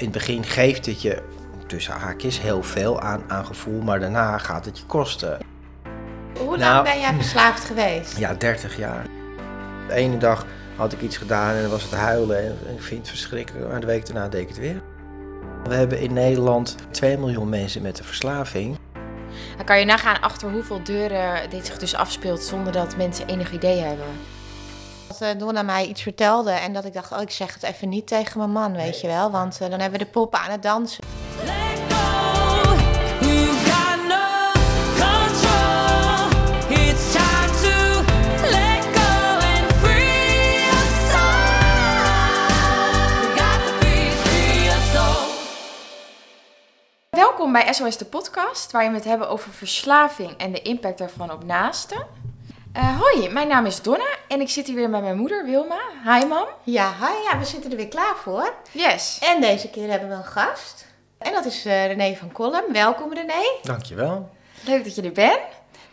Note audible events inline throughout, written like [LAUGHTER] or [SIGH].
in het begin geeft het je, tussen haakjes, heel veel aan, aan gevoel, maar daarna gaat het je kosten. Hoe lang Nou- ben jij verslaafd geweest? Ja, 30 jaar. De ene dag had ik iets gedaan en dan was het huilen en ik vind het verschrikkelijk, maar de week daarna deed ik het weer. We hebben in Nederland 2 miljoen mensen met een verslaving. Dan kan je nagaan achter hoeveel deuren dit zich dus afspeelt zonder dat mensen enig idee hebben. Dat eh, Donna mij iets vertelde en dat ik dacht, oh, ik zeg het even niet tegen mijn man, weet je wel. Want eh, dan hebben we de poppen aan het dansen. Let go. You got no control. It's time to let go and free your soul. You got to free, free your soul. Welkom bij SOS de podcast, waarin we het hebben over verslaving en de impact daarvan op naasten. Eh, hoi, mijn naam is Donna en ik zit hier weer met mijn moeder Wilma. Hi mam. Ja, hi, ja, we zitten er weer klaar voor. Yes. En deze keer hebben we een gast. En dat is eh, René van Kolm. Welkom René. Dankjewel. Leuk dat je er bent.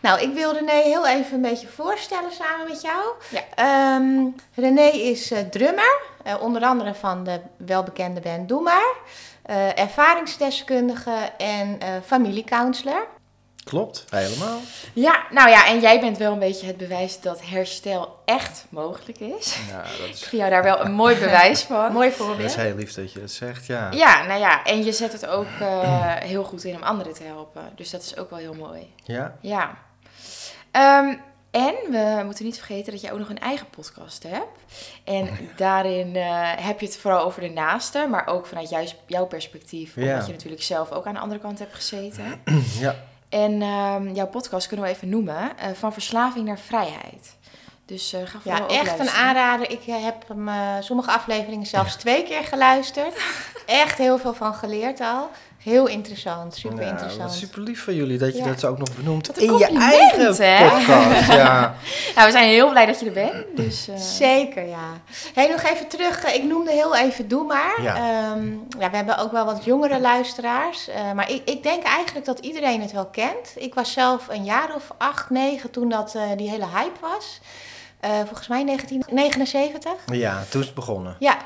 Nou, ik wil René heel even een beetje voorstellen samen met jou. Ja. Ehm, René is eh, drummer, eh, onder andere van de welbekende band Doe Maar. Eh, ervaringsdeskundige en eh familiecounselor. Klopt, helemaal. Ja, nou ja, en jij bent wel een beetje het bewijs dat herstel echt mogelijk is. Ja, dat Ik is, vind jou daar wel een mooi bewijs [LAUGHS] van. Mooi dat voorbeeld. is heel lief dat je dat zegt, ja. Ja, nou ja, en je zet het ook eh, [CLEARS THROAT] heel goed in om anderen te helpen. Dus dat is ook wel heel mooi. Ja, Ja. Ehm, en we moeten niet vergeten dat jij ook nog een eigen podcast hebt. En [LAUGHS] daarin eh, heb je het vooral over de naaste, maar ook vanuit juist jouw perspectief. Omdat Ja. je natuurlijk zelf ook aan de andere kant hebt gezeten. [CLEARS THROAT] ja. En ehm, jouw podcast kunnen we even noemen, eh, van verslaving naar vrijheid. Dus eh, ga vooral Ja, echt een aanrader. Ik eh, heb hem sommige afleveringen zelfs twee keer geluisterd. [LAUGHS] Echt heel veel van geleerd al. Heel interessant, super interessant. super lief van jullie dat je Ja. dat ook nog benoemt in je eigen hè? podcast. [LAUGHS] Ja. Nou, we zijn heel blij dat je er bent. Dus, eh, Zeker, ja. Hey, nog even terug. eh, Ik noemde heel even Doe Maar. Ja. Ehm, ja, we hebben ook wel wat jongere luisteraars. eh, maar ik, ik denk eigenlijk dat iedereen het wel kent. Ik was zelf een jaar of acht, negen toen dat eh, die hele hype was. Eh, volgens mij 1979. ja, toen is het begonnen. Ja,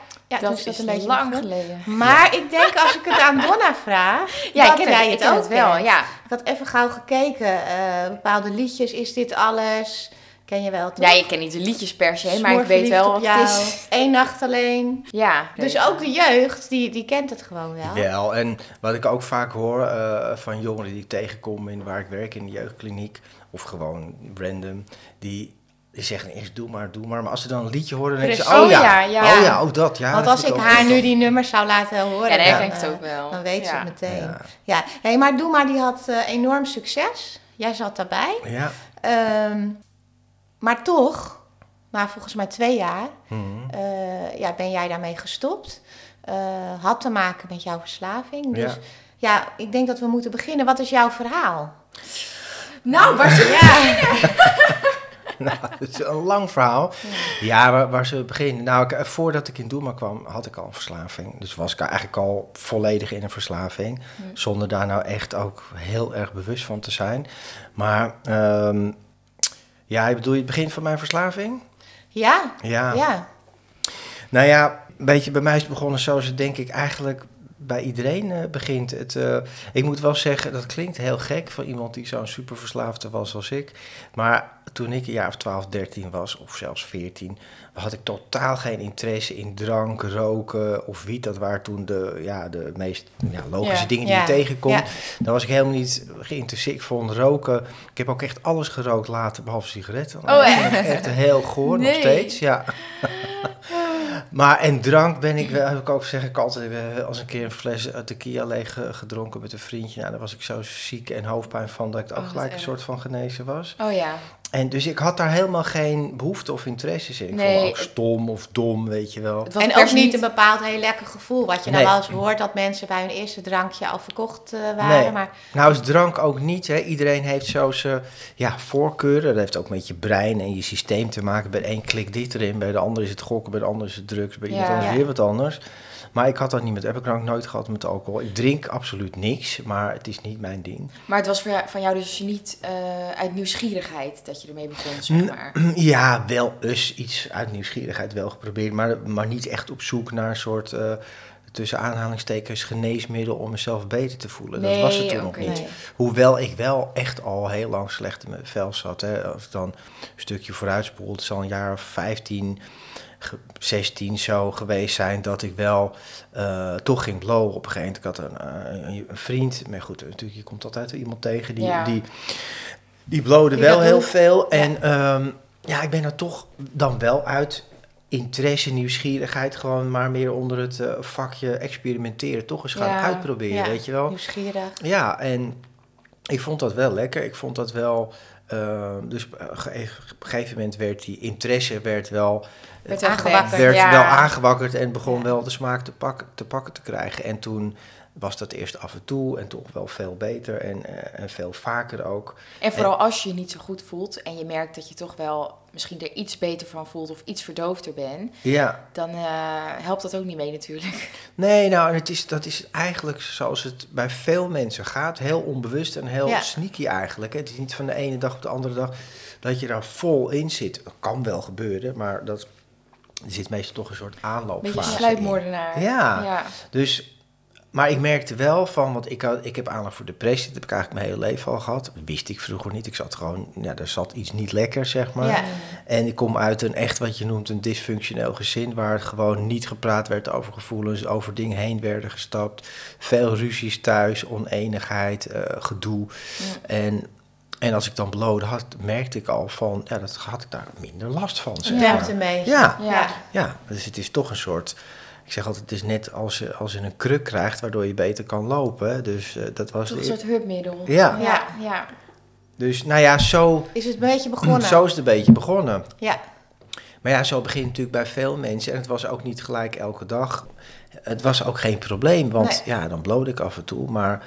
ja dat is is dat een beetje lang geleden. Maar ik denk als ik het aan Donna vraag, [LAUGHS] Ja, ik ken jij het, ik ook het wel. Ja. Ik had even gauw gekeken, eh, bepaalde liedjes, is dit alles? Ken je wel, toch? ja, ik ken niet de liedjes per se, maar ik weet wel wat het is. [LAUGHS] Eén nacht alleen. Ja. Dus ook de jeugd, die, die kent het gewoon wel. Wel, en wat ik ook vaak hoor eh, van jongeren die ik tegenkom in waar ik werk in de jeugdkliniek, of gewoon random, die, die zeggen eerst doe maar, doe maar. Maar als ze dan een liedje horen, dan denken ze, oh Oh ja, ja, ja. oh ja, ook dat. Ja, Want als ik haar nu die nummers zou laten horen, Ja, dan dan, herken ik het eh, ook wel. dan weet ze het meteen. Ja. Ja, hey, maar Doe Maar, die had eh, enorm succes. Jij zat daarbij. Ja. Ehm, maar toch, na volgens mij twee jaar, Mhm. eh, ja, ben jij daarmee gestopt. Eh, had te maken met jouw verslaving. Dus Ja. ja. ik denk dat we moeten beginnen. Wat is jouw verhaal? Nou, waar Ja, [LAUGHS] [LAUGHS] Nou, het is een lang verhaal. Ja, waar, waar ze beginnen? Nou, ik, eh, voordat ik in Doema kwam, had ik al een verslaving. Dus was ik eigenlijk al volledig in een verslaving. Zonder daar nou echt ook heel erg bewust van te zijn. Maar, ehm, ja, bedoel je het begin van mijn verslaving? ja, Ja. ja. Nou ja, een beetje bij mij is het begonnen zoals het denk ik eigenlijk bij iedereen eh, begint. Het, eh, ik moet wel zeggen, dat klinkt heel gek van iemand die zo'n superverslaafde was als ik. Maar toen ik een jaar of 12, 13 was, of zelfs 14, had ik totaal geen interesse in drank, roken of wiet. Dat waren toen de, ja, de meest ja, logische Ja, dingen die ja, je tegenkomt. Daar was ik helemaal niet geïnteresseerd. Ik vond roken. Ik heb ook echt alles gerookt later, behalve sigaretten. Oh, het echt heel goor, nog Nee. steeds. Ja. [LAUGHS] Maar en drank ben ik wel, heb ik ook zeg ik altijd, eh, als een keer een fles eh, tequila leeg eh, gedronken met een vriendje. Nou, daar was ik zo ziek en hoofdpijn van dat ik ook Oh, wat gelijk een soort van genezen was. Oh ja. En dus ik had daar helemaal geen behoefte of interesse in. Ik Nee, vond me ook het- stom of dom, weet je wel. Het was En ook niet een bepaald heel lekker gevoel. Wat je Nee. dan wel eens hoort dat mensen bij hun eerste drankje al verkocht eh, waren. Nee. Maar Nou is drank ook niet. Hè. Iedereen heeft zo zijn ja, voorkeuren. Dat heeft ook met je brein en je systeem te maken. Bij de een klikt dit erin, bij de ander is het gokken, bij de ander is het drugs, bij iemand Ja. anders Ja. weer wat anders. Maar ik had dat niet met, heb ik ook nooit gehad met alcohol. Ik drink absoluut niks, maar het is niet mijn ding. Maar het was voor jou, van jou dus niet eh, uit nieuwsgierigheid dat je ermee begon, zeg maar. [CLEARS THROAT] Ja, wel eens iets uit nieuwsgierigheid wel geprobeerd, maar, maar niet echt op zoek naar een soort eh, tussen aanhalingstekens geneesmiddel om mezelf beter te voelen. dat Nee, was het toen nog niet. Hoewel ik wel echt al heel lang slecht in mijn vel zat. Hè. Als ik dan een stukje vooruitspoel, het zal een jaar of 15, ge- 16 zo geweest zijn dat ik wel eh, toch ging blowen op een gegeven moment. Ik had een, eh, een, een vriend, maar goed, natuurlijk, je komt altijd iemand tegen die, Ja. die, die blode Die wel heel doet. veel. En ehm, ja, ik ben er toch dan wel uit interesse, nieuwsgierigheid, gewoon maar meer onder het eh, vakje experimenteren, toch eens gaan Ja. uitproberen, Ja. weet je wel. Nieuwsgierig. Ja, en ik vond dat wel lekker. Ik vond dat wel. Eh, dus op een ge- op een gegeven moment werd die interesse werd wel, Werd wel aangewakkerd. gewekt. werd ja. wel aangewakkerd en begon Ja. wel de smaak te pakken, te pakken te krijgen. En toen was dat eerst af en toe en toch wel veel beter en, eh, en veel vaker ook. En vooral als je je niet zo goed voelt en je merkt dat je toch wel misschien er iets beter van voelt of iets verdoofder bent, Ja, dan eh, helpt dat ook niet mee natuurlijk. [LAUGHS] nee, nou, het is, dat is eigenlijk zoals het bij veel mensen gaat. Heel onbewust en heel Ja. sneaky eigenlijk. hè. Het is niet van de ene dag op de andere dag dat je daar vol in zit. Dat kan wel gebeuren, maar dat, er zit meestal toch een soort aanloopfase Beetje sluipmoordenaar. Ja. ja. Dus, maar ik merkte wel van, want ik, had, ik heb aandacht voor depressie, dat heb ik eigenlijk mijn hele leven al gehad. Dat wist ik vroeger niet. Ik zat gewoon, ja, er zat iets niet lekker, zeg maar. Ja. En ik kom uit een echt wat je noemt een dysfunctioneel gezin, waar gewoon niet gepraat werd over gevoelens, over dingen heen werden gestapt. Veel ruzies thuis, oneenigheid, eh, gedoe. En, en als ik dan bloot had, merkte ik al van, ja, dat had ik daar minder last van. Zeg Ja. maar. Ja. Ja. Ja, dus het is toch een soort. Ik zeg altijd, het is net als je, als je een kruk krijgt waardoor je beter kan lopen. Dus eh, dat was. Een soort hulpmiddel. Ja. ja. ja. Dus nou ja, zo, Is het een beetje begonnen? [CLEARS THROAT] zo is het een beetje begonnen. Ja. Maar ja, zo begint het natuurlijk bij veel mensen. En het was ook niet gelijk elke dag. Het was ook geen probleem, want Nee. ja, dan bloot ik af en toe. Maar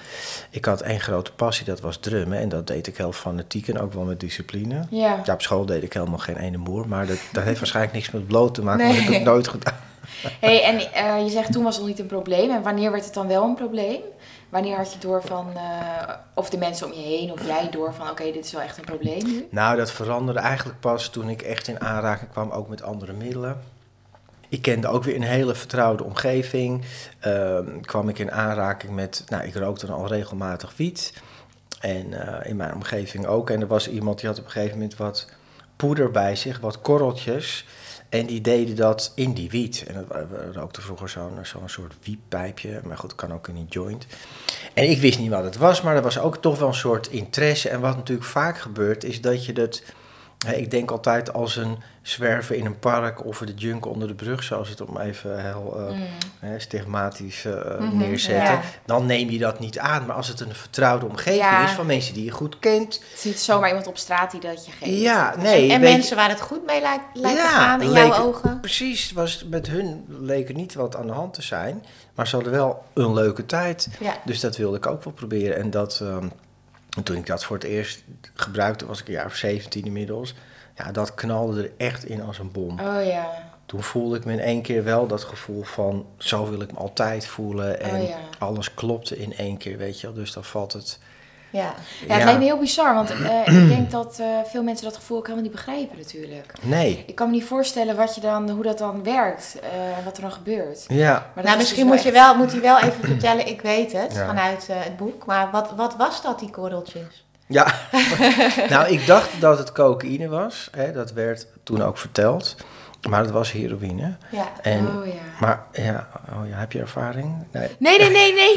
ik had één grote passie, dat was drummen. En dat deed ik heel fanatiek en ook wel met discipline. Ja. Ja, op school deed ik helemaal geen ene moer. Maar dat, dat heeft [LAUGHS] waarschijnlijk niks met bloot te maken. Nee. Want ik heb het nooit gedaan. Hey, en eh, je zegt toen was het nog niet een probleem. En wanneer werd het dan wel een probleem? Wanneer had je door van, eh, of de mensen om je heen, of jij door van, oké, dit is wel echt een probleem nu? Nou, dat veranderde eigenlijk pas toen ik echt in aanraking kwam, ook met andere middelen. Ik kende ook weer een hele vertrouwde omgeving. Ehm, kwam ik in aanraking met, nou, ik rookte al regelmatig wiet. En eh, in mijn omgeving ook. En er was iemand die had op een gegeven moment wat poeder bij zich, wat korreltjes. En die deden dat in die wiet. En dat, we rookten vroeger zo'n zo'n soort wietpijpje. Maar goed, kan ook in een joint. En ik wist niet wat het was, maar er was ook toch wel een soort interesse. En wat natuurlijk vaak gebeurt, is dat je dat... Ik denk altijd als een zwerver in een park of de junk onder de brug, zoals het om even heel eh, Mm. stigmatisch eh, Mhm, neerzetten. ja. Dan neem je dat niet aan. Maar als het een vertrouwde omgeving Ja. is van mensen die je goed kent. Het is niet zomaar iemand op straat die dat je geeft. Ja, nee. en je- mensen waar het goed mee lijkt, lijkt te gaan in leek- jouw ogen. Precies, was, met hun leek er niet wat aan de hand te zijn. Maar ze hadden wel een leuke tijd. Ja. Dus dat wilde ik ook wel proberen. En dat, ehm, en toen ik dat voor het eerst gebruikte, was ik een jaar of 17 inmiddels. Ja, dat knalde er echt in als een bom. Oh ja. Toen voelde ik me in één keer wel dat gevoel van, zo wil ik me altijd voelen. En Oh ja. alles klopte in één keer, weet je wel. Dus dan valt het... Ja. Ja, het lijkt me heel bizar, want eh, ik [CLEARS THROAT] denk dat eh, veel mensen dat gevoel ook helemaal niet begrijpen natuurlijk. Nee. Ik kan me niet voorstellen wat je dan, hoe dat dan werkt, eh, wat er dan gebeurt. Ja. Maar Nou, is misschien dus moet, je echt- wel, moet hij wel even vertellen, ik weet het, Ja. vanuit eh, het boek. Maar wat, wat was dat, die korreltjes? Ja, [LAUGHS] nou ik dacht dat het cocaïne was. Hè, dat werd toen ook verteld. Maar het was heroïne. Ja. En, Oh ja. Maar ja, oh ja, heb je ervaring? Nee, Nee, nee, nee, nee.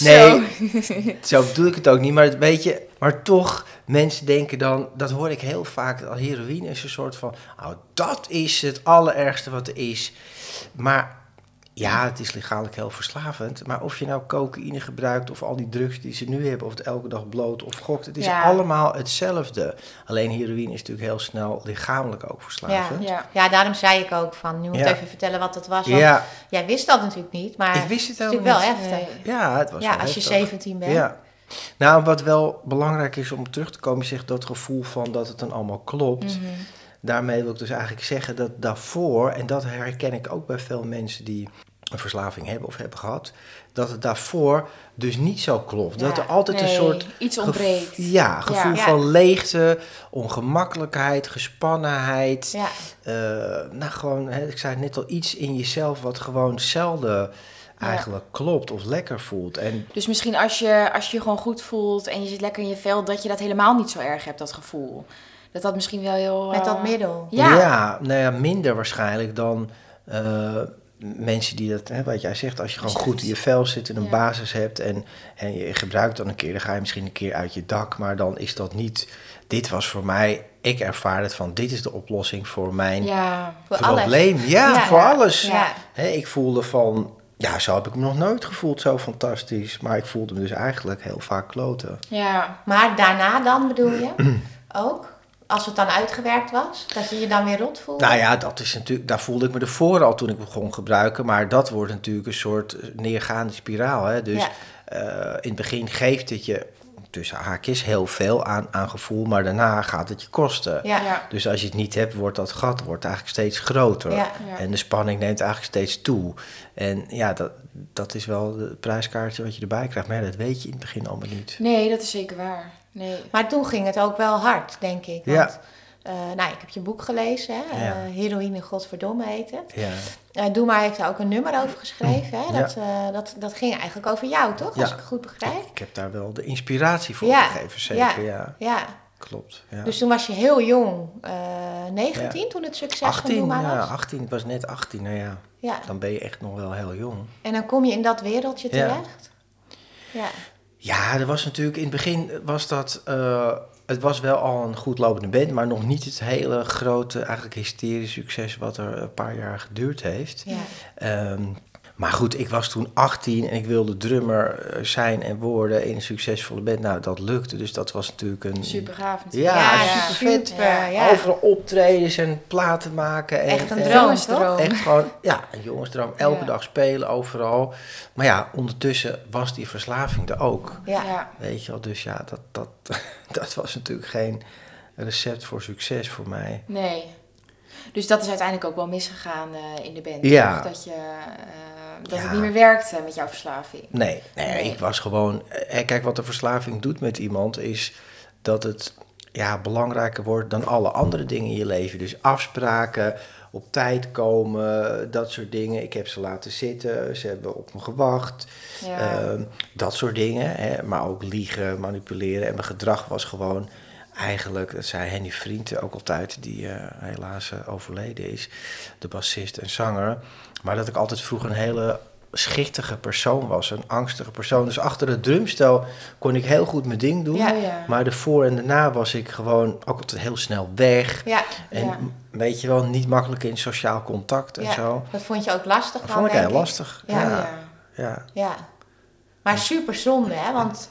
[LAUGHS] nee zo bedoel ik het ook niet. Maar het, weet je, maar toch, mensen denken dan, dat hoor ik heel vaak, al heroïne is een soort van, oh, dat is het allerergste wat er is. Maar ja, het is lichamelijk heel verslavend. Maar of je nou cocaïne gebruikt of al die drugs die ze nu hebben, of het elke dag bloot of gokt, het is Ja. allemaal hetzelfde. Alleen heroïne is natuurlijk heel snel lichamelijk ook verslavend. Ja. ja, daarom zei ik ook van, je moet Ja. even vertellen wat het was. Want Ja, jij wist dat natuurlijk niet, maar ik wist het het is natuurlijk wel heftig. Nee. Ja, het was Ja, als je heftig. 17 bent. Ja. Nou, wat wel belangrijk is om terug te komen, is echt dat gevoel van dat het dan allemaal klopt. Mhm. Daarmee wil ik dus eigenlijk zeggen dat daarvoor, en dat herken ik ook bij veel mensen die een verslaving hebben of hebben gehad, dat het daarvoor dus niet zo klopt. dat er altijd een soort iets ontbreekt. Ja, gevoel Ja. van leegte, ongemakkelijkheid, gespannenheid. Ja. Eh, nou, gewoon, hè, ik zei net al, iets in jezelf wat gewoon zelden eigenlijk klopt of lekker voelt. En Dus misschien als je, als je je gewoon goed voelt en je zit lekker in je vel, dat je dat helemaal niet zo erg hebt, dat gevoel. Dat dat misschien wel heel... Met dat eh, middel. Ja. nou ja, minder waarschijnlijk dan eh, mensen die dat, hè, wat jij zegt, als je gewoon goed in je vel zit en een Ja. basis hebt en, en je gebruikt dan een keer, dan ga je misschien een keer uit je dak, maar dan is dat niet. Dit was voor mij, ik ervaar het van, dit is de oplossing voor mijn Ja, Voor alles. probleem. Ja, Ja. voor alles. Ja. Hè, ik voelde van, ja, zo heb ik me nog nooit gevoeld, zo fantastisch. Maar ik voelde me dus eigenlijk heel vaak kloten. ja. Maar daarna dan bedoel je [CLEARS THROAT] ook? Als het dan uitgewerkt was? Dat je je dan weer rot voelde? Nou ja, dat is natuurlijk, daar voelde ik me ervoor al toen ik begon gebruiken. Maar dat wordt natuurlijk een soort neergaande spiraal. Hè? Dus Ja. eh, in het begin geeft het je tussen haakjes heel veel aan, aan gevoel. Maar daarna gaat het je kosten. Ja. Ja. Dus als je het niet hebt, wordt dat gat wordt eigenlijk steeds groter. Ja. Ja. En de spanning neemt eigenlijk steeds toe. En ja, dat, dat is wel het prijskaartje wat je erbij krijgt. Maar ja, dat weet je in het begin allemaal niet. Nee, dat is zeker waar. Nee. Maar toen ging het ook wel hard, denk ik. Ja. Eh, nou, ik heb je boek gelezen, hè? Ja. Eh, Heroïne Godverdomme heet het. Ja, Eh, Doe maar heeft daar ook een nummer over geschreven. Hè? Ja. Dat, eh, dat, dat ging eigenlijk over jou, toch? Ja. Als ik het goed begrijp. ik heb daar wel de inspiratie voor Ja. gegeven, zeker. Ja, Ja. Klopt. Ja. Dus toen was je heel jong, eh 19 toen het succes van 18, Doe maar ja, was. 18, ik was net 18, nou ja, Ja. dan ben je echt nog wel heel jong. En dan kom je in dat wereldje terecht. Ja. Ja, er was natuurlijk in het begin was dat, eh, het was wel al een goed lopende band, maar nog niet het hele grote, eigenlijk hysterische succes wat er een paar jaar geduurd heeft. ja. Ehm, maar goed, ik was toen 18 en ik wilde drummer eh, zijn en worden in een succesvolle band. Nou, dat lukte, dus dat was natuurlijk een... Super gaaf natuurlijk. Ja, Ja, super vet. super, ja. Overal optredens en platen maken. En, Echt een en- droom, Jongensdroom. Echt gewoon, ja, een jongensdroom. Elke Ja. dag spelen, overal. Maar ja, ondertussen was die verslaving er ook. Ja. Ja. Weet je wel, dus ja, dat, dat, [LAUGHS] dat was natuurlijk geen recept voor succes voor mij. Nee. Dus dat is uiteindelijk ook wel misgegaan eh, in de band. Ja. Dat, je, eh, dat Ja. het niet meer werkte met jouw verslaving. Nee, nee, Nee. ik was gewoon... eh, Kijk, wat de verslaving doet met iemand is dat het ja, belangrijker wordt dan alle andere dingen in je leven. Dus afspraken, op tijd komen, dat soort dingen. Ik heb ze laten zitten, ze hebben op me gewacht. Ja. Ehm, dat soort dingen. Hè? Maar ook liegen, manipuleren. En mijn gedrag was gewoon eigenlijk, dat zei Henny Vriend ook altijd, die eh, helaas eh, overleden is, de bassist en zanger. Maar dat ik altijd vroeger een hele schichtige persoon was, een angstige persoon. Dus achter het drumstel kon ik heel goed mijn ding doen. Ja. Ja. Maar ervoor en daarna was ik gewoon ook altijd heel snel weg. Ja. En weet je wel, niet makkelijk in sociaal contact en ja. zo. Dat vond je ook lastig Dat vond ik heel lastig. Ja. Ja, ja. Maar super zonde, hè? Want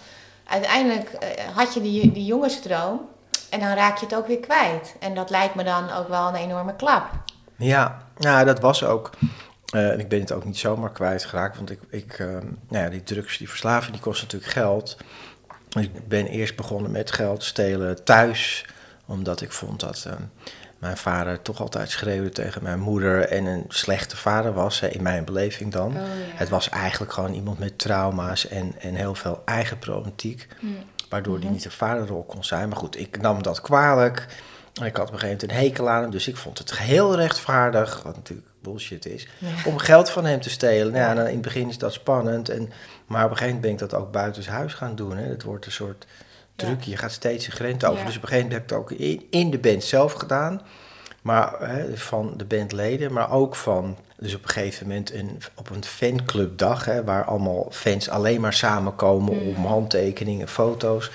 uiteindelijk eh, had je die, die jongensdroom en dan raak je het ook weer kwijt. En dat lijkt me dan ook wel een enorme klap. Ja, ja dat was ook. Eh, en ik ben het ook niet zomaar kwijtgeraakt, want ik, ik eh, nou ja, die drugs, die verslaving, die kost natuurlijk geld. Dus ik ben eerst begonnen met geld stelen thuis, omdat ik vond dat eh, mijn vader toch altijd schreeuwde tegen mijn moeder en een slechte vader was, hè, in mijn beleving dan. Oh, ja. Het was eigenlijk gewoon iemand met trauma's en, en heel veel eigen problematiek. Waardoor Mhm. hij niet een vaderrol kon zijn. Maar goed, ik nam dat kwalijk. En ik had op een gegeven moment een hekel aan hem. Dus ik vond het heel rechtvaardig, wat natuurlijk bullshit is, om geld van hem te stelen. Nou ja, dan in het begin is dat spannend. En, maar op een gegeven moment ben ik dat ook buitenshuis gaan doen. Hè. Het wordt een soort trucje. Je gaat steeds een grens over. Ja. Dus op een gegeven moment heb ik het ook in, in de band zelf gedaan. Maar hè, van de bandleden, maar ook van. Dus op een gegeven moment een, op een fanclubdag, hè, waar allemaal fans alleen maar samenkomen om handtekeningen, foto's.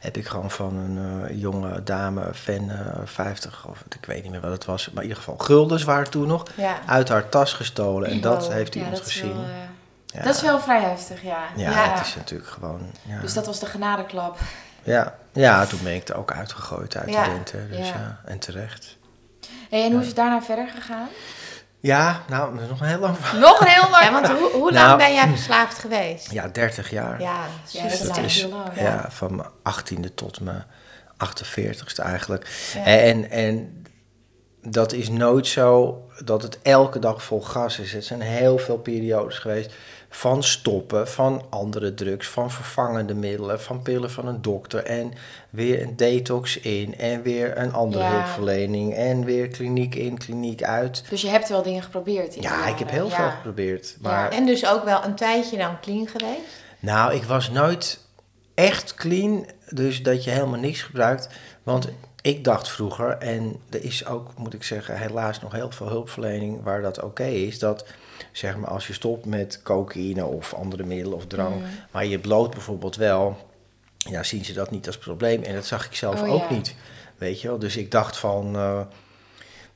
Heb ik gewoon van een eh, jonge dame, fan eh 50, of ik weet niet meer wat het was, maar in ieder geval guldens waren toen nog, Ja. uit haar tas gestolen. En dat heeft Ja, iemand dat is gezien. wel, eh, ja. Dat is wel vrij heftig, ja. ja, dat is natuurlijk gewoon. Dus dat was de genadeklap. ja. ja, toen ben ik er ook uitgegooid uit de dus Ja. ja. en terecht. Hey, en hoe is het daarna verder gegaan? Ja, nou, dat is nog een heel lang verhaal. Nog een heel lang. Ja, want hoe, hoe Nou. lang ben jij verslaafd geweest? Ja, 30 jaar. Ja, Ja, dat is lang. lang. ja. van mijn 18e tot mijn 48ste eigenlijk. Ja. En, en dat is nooit zo dat het elke dag vol gas is. Het zijn heel veel periodes geweest van stoppen, van andere drugs, van vervangende middelen, van pillen van een dokter en weer een detox in en weer een andere Ja. hulpverlening en weer kliniek in, kliniek uit. Dus je hebt wel dingen geprobeerd Ja, ik heb heel Ja. veel geprobeerd. Maar En dus ook wel een tijdje dan clean geweest. Nou, ik was nooit echt clean, dus dat je helemaal niks gebruikt. Want ik dacht vroeger, en er is ook, moet ik zeggen, helaas nog heel veel hulpverlening waar dat oké is, dat zeg maar als je stopt met cocaïne of andere middelen of drank, maar je bloot bijvoorbeeld wel, ja, zien ze dat niet als probleem. En dat zag ik zelf Oh, ook ja. niet, weet je wel. Dus ik dacht van, eh,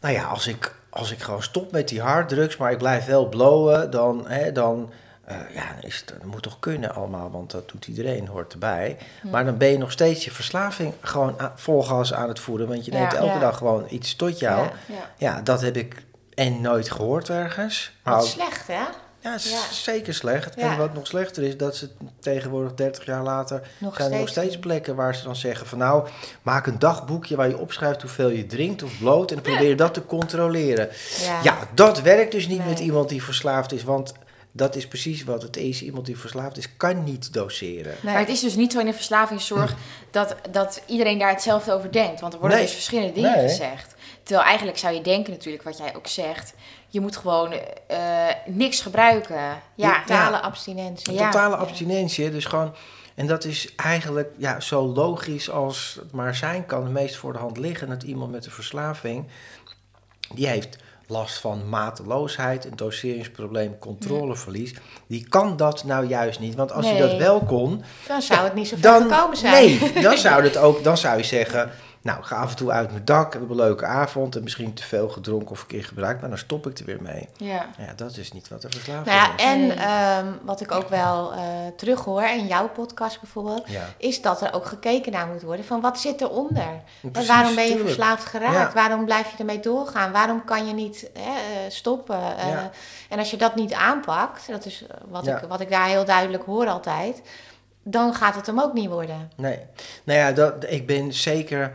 nou ja, als ik, als ik gewoon stop met die harddrugs, maar ik blijf wel blowen, dan, hè, dan, eh, ja, dan is het, dat moet toch kunnen allemaal, want dat doet iedereen, hoort erbij. Maar dan ben je nog steeds je verslaving gewoon aan, vol gas aan het voeren, want je Ja. neemt elke Ja. dag gewoon iets tot jou. Ja. Dat heb ik en nooit gehoord ergens. Maar ook- slecht, hè? ja, zeker slecht. En wat nog slechter is, dat ze tegenwoordig 30 jaar later Nog zijn er nog steeds plekken waar ze dan zeggen van nou, maak een dagboekje waar je opschrijft hoeveel je drinkt of bloot en dan probeer je dat te controleren. Ja. Ja, dat werkt dus niet Nee. met iemand die verslaafd is, want dat is precies wat het is. Iemand die verslaafd is, kan niet doseren. Nee. Maar het is dus niet zo in de verslavingszorg dat, dat iedereen daar hetzelfde over denkt. Want er worden Nee. dus verschillende dingen Nee. gezegd. Terwijl eigenlijk zou je denken natuurlijk, wat jij ook zegt... je moet gewoon eh, niks gebruiken. Ja, Totale abstinentie. Ja. Totale abstinentie, dus gewoon... En dat is eigenlijk ja, zo logisch als het maar zijn kan. Het meest voor de hand liggen dat iemand met een verslaving... die heeft last van mateloosheid, een doseringsprobleem, controleverlies. Die kan dat nou juist niet. Want als je dat Nee. wel kon, Dan zou het niet zo ver dan, gekomen zijn. nee, dan zou, het ook, dan zou je zeggen... Nou, ga af en toe uit mijn dak, we hebben een leuke avond... en misschien te veel gedronken of een keer gebruikt... maar dan stop ik er weer mee. ja. Ja, dat is niet wat de verslaving Nou ja, is. en Nee. ehm, wat ik ook wel eh terughoor in jouw podcast bijvoorbeeld, Ja. is dat er ook gekeken naar moet worden van wat zit eronder? En Precies, waarom ben je tuurlijk. verslaafd geraakt? Ja. Waarom blijf je ermee doorgaan? Waarom kan je niet hè, eh, stoppen? Eh, Ja. En als je dat niet aanpakt, dat is wat, Ja. ik, wat ik daar heel duidelijk hoor altijd, dan gaat het hem ook niet worden. Nee. Nou ja, dat, ik ben zeker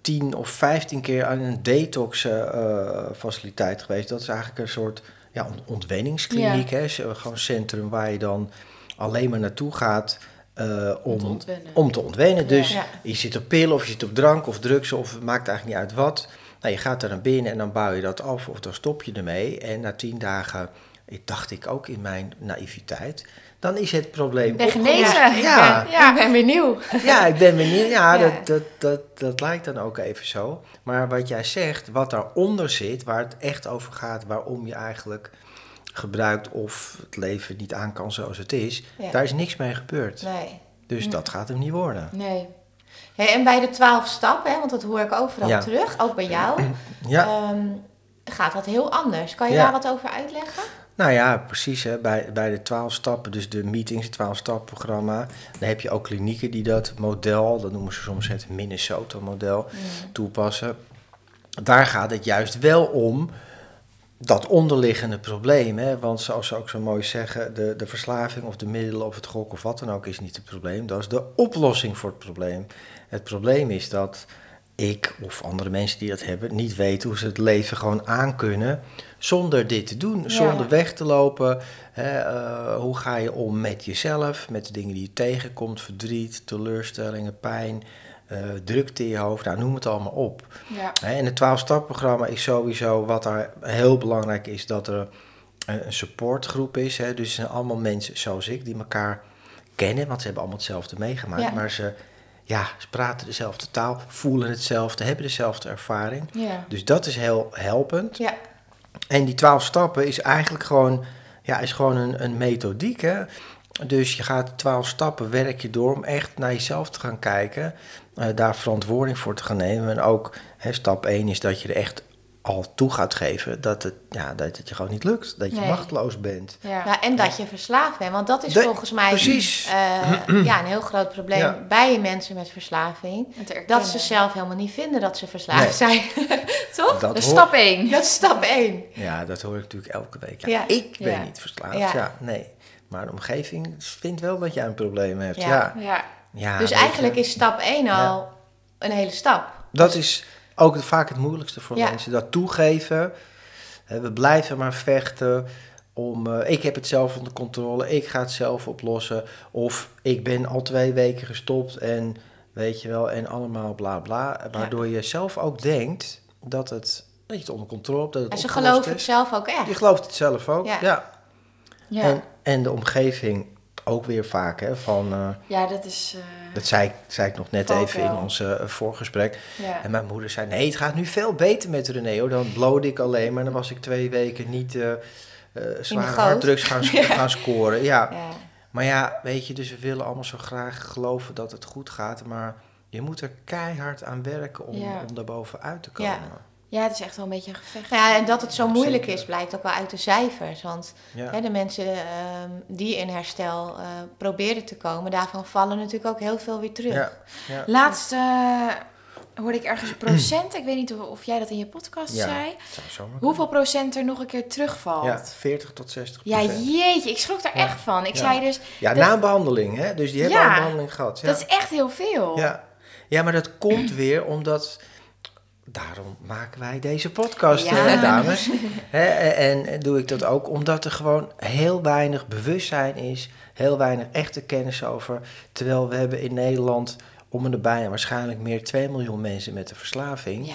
10 of 15 keer aan een detox eh, faciliteit geweest. Dat is eigenlijk een soort ja, ont- ontwenningskliniek. Hè? Gewoon een centrum waar je dan alleen maar naartoe gaat eh, om, Om te ontwennen. om te ontwennen. Dus Ja. je zit op pillen of je zit op drank of drugs of het maakt eigenlijk niet uit wat. Nou, je gaat daar naar binnen en dan bouw je dat af of dan stop je ermee. En na 10 dagen, ik dacht ik ook in mijn naïviteit, dan is het probleem Ben opgelost. genezen. Ja, Ja. Ik ben benieuwd. [LAUGHS] ja, ik ben benieuwd. Ja, Ja. Dat, dat, dat, dat lijkt dan ook even zo. Maar wat jij zegt, wat daaronder zit, waar het echt over gaat, waarom je eigenlijk gebruikt of het leven niet aan kan zoals het is, Ja. daar is niks mee gebeurd. Nee. Dus dat gaat hem niet worden. Nee. En bij de twaalf stappen, hè, want dat hoor ik overal Ja. terug, ook bij jou, Ja, ehm, gaat dat heel anders. Kan je Ja. daar wat over uitleggen? Nou ja, precies. Hè. Bij, bij de 12 stappen, dus de meetings, het 12 stap programma, dan heb je ook klinieken die dat model, dat noemen ze soms het Minnesota-model, toepassen. Daar gaat het juist wel om dat onderliggende probleem. Hè? Want zoals ze ook zo mooi zeggen, de, de verslaving of de middelen of het gok of wat dan ook is niet het probleem. Dat is de oplossing voor het probleem. Het probleem is dat ik of andere mensen die dat hebben niet weten hoe ze het leven gewoon aankunnen zonder dit te doen, Ja. zonder weg te lopen. Hè? eh, hoe ga je om met jezelf, met de dingen die je tegenkomt, verdriet, teleurstellingen, pijn, eh, drukte in je hoofd, nou, noem het allemaal op. Ja. Hè, En het 12-stap-programma is sowieso wat daar heel belangrijk is, dat er een een supportgroep is. Hè? Dus het zijn allemaal mensen zoals ik die elkaar kennen, want ze hebben allemaal hetzelfde meegemaakt. Ja. Maar ze, ja, ze praten dezelfde taal, voelen hetzelfde, hebben dezelfde ervaring. Ja. Dus dat is heel helpend. Ja, En die 12 stappen is eigenlijk gewoon, ja, is gewoon een, een methodiek. Hè? Dus je gaat 12 stappen, werk je door om echt naar jezelf te gaan kijken. eh, daar verantwoording voor te gaan nemen. En ook hè, stap 1 is dat je er echt al toe gaat geven dat het, ja, dat het je gewoon niet lukt. Dat je Nee. machteloos bent. Ja. Ja, en dat je verslaafd bent. Want dat is De- volgens mij precies. eh, ja, een heel groot probleem Ja. bij mensen met verslaving. Dat ze zelf helemaal niet vinden dat ze verslaafd zijn. [LAUGHS] Toch? Dat hoor- stap 1. Dat is stap 1. Ja, dat hoor ik natuurlijk elke week. Ja, Ja. Ik ben Ja. niet verslaafd. Ja. Ja. nee. Maar de omgeving vindt wel dat jij een probleem hebt. Ja. Ja. Ja. Ja, dus je. eigenlijk is stap 1 al een hele stap. Dat is, ook vaak het moeilijkste voor Ja. mensen. Dat toegeven. Hè, we blijven maar vechten om... eh, ik heb het zelf onder controle, ik ga het zelf oplossen. Of ik ben al twee weken gestopt en weet je wel, en allemaal bla bla. Waardoor je zelf ook denkt dat, het, dat je het onder controle hebt. Dat het En ze geloven het zelf ook echt. Je gelooft het zelf ook, ja. Ja. Ja, En, en de omgeving ook weer vaak, hè, van... eh, ja dat is... eh, dat zei, ik- zei ik nog net even in ons eh, voorgesprek. ja. En mijn moeder zei, nee, het gaat nu veel beter met René. Hoor. Dan blode ik alleen, maar dan was ik twee weken niet zware goot. harddrugs gaan, [LAUGHS] gaan scoren. Ja. Ja. Maar ja, weet je, dus we willen allemaal zo graag geloven dat het goed gaat. Maar je moet er keihard aan werken om, om daar bovenuit te komen. Ja, het is echt wel een beetje een gevecht. Ja, en dat het zo moeilijk Zeker. is, blijkt ook wel uit de cijfers. Want Ja. hè, de mensen ehm, die in herstel eh, proberen te komen, daarvan vallen natuurlijk ook heel veel weer terug. Ja. Ja. Laatst eh, hoorde ik ergens een procent. Ik weet niet of, of jij dat in je podcast Ja. zei. Hoeveel procent er nog een keer terugvalt. Ja, 40 tot 60 Ja, jeetje, ik schrok daar Ja. echt van. Ik Ja. zei dus, Ja, dat- na een behandeling, hè? Dus die hebben Ja. al een behandeling gehad. Ja. dat is echt heel veel. Ja. ja, maar dat komt weer omdat. Daarom maken wij deze podcast, Ja. eh, dames. Hè, en, doe ik dat ook omdat er gewoon heel weinig bewustzijn is, heel weinig echte kennis over. Terwijl we hebben in Nederland om en erbij waarschijnlijk meer 2 miljoen mensen met een verslaving. Ja,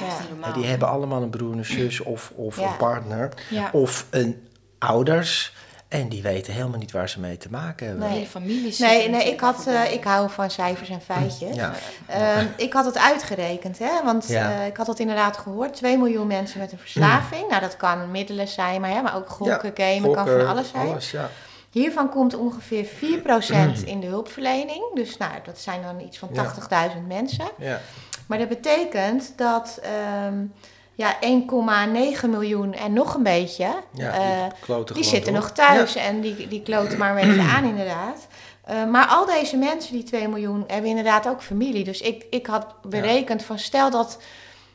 En die hebben allemaal een broer, een zus of, of Ja. een partner of een ouders. En die weten helemaal niet waar ze mee te maken hebben. De Nee. hele familie zit Nee, nee ik, had, eh, ik hou van cijfers en feitjes. Ja. Ehm, ik had het uitgerekend, hè? want Ja. eh, ik had het inderdaad gehoord. 2 miljoen mensen met een verslaving. Nou, dat kan middelen zijn, maar, hè, maar ook gokken, gamen, kan van alles zijn. alles, ja. Hiervan komt ongeveer 4% in de hulpverlening. Dus nou, dat zijn dan iets van Ja. 80.000 mensen. Ja. Maar dat betekent dat ehm, ja, 1,9 miljoen en nog een beetje... Ja, eh, die gewoon zitten door. nog thuis en die, die kloten maar een beetje aan inderdaad. Eh, maar al deze mensen, die 2 miljoen, hebben inderdaad ook familie. Dus ik, ik had berekend van stel dat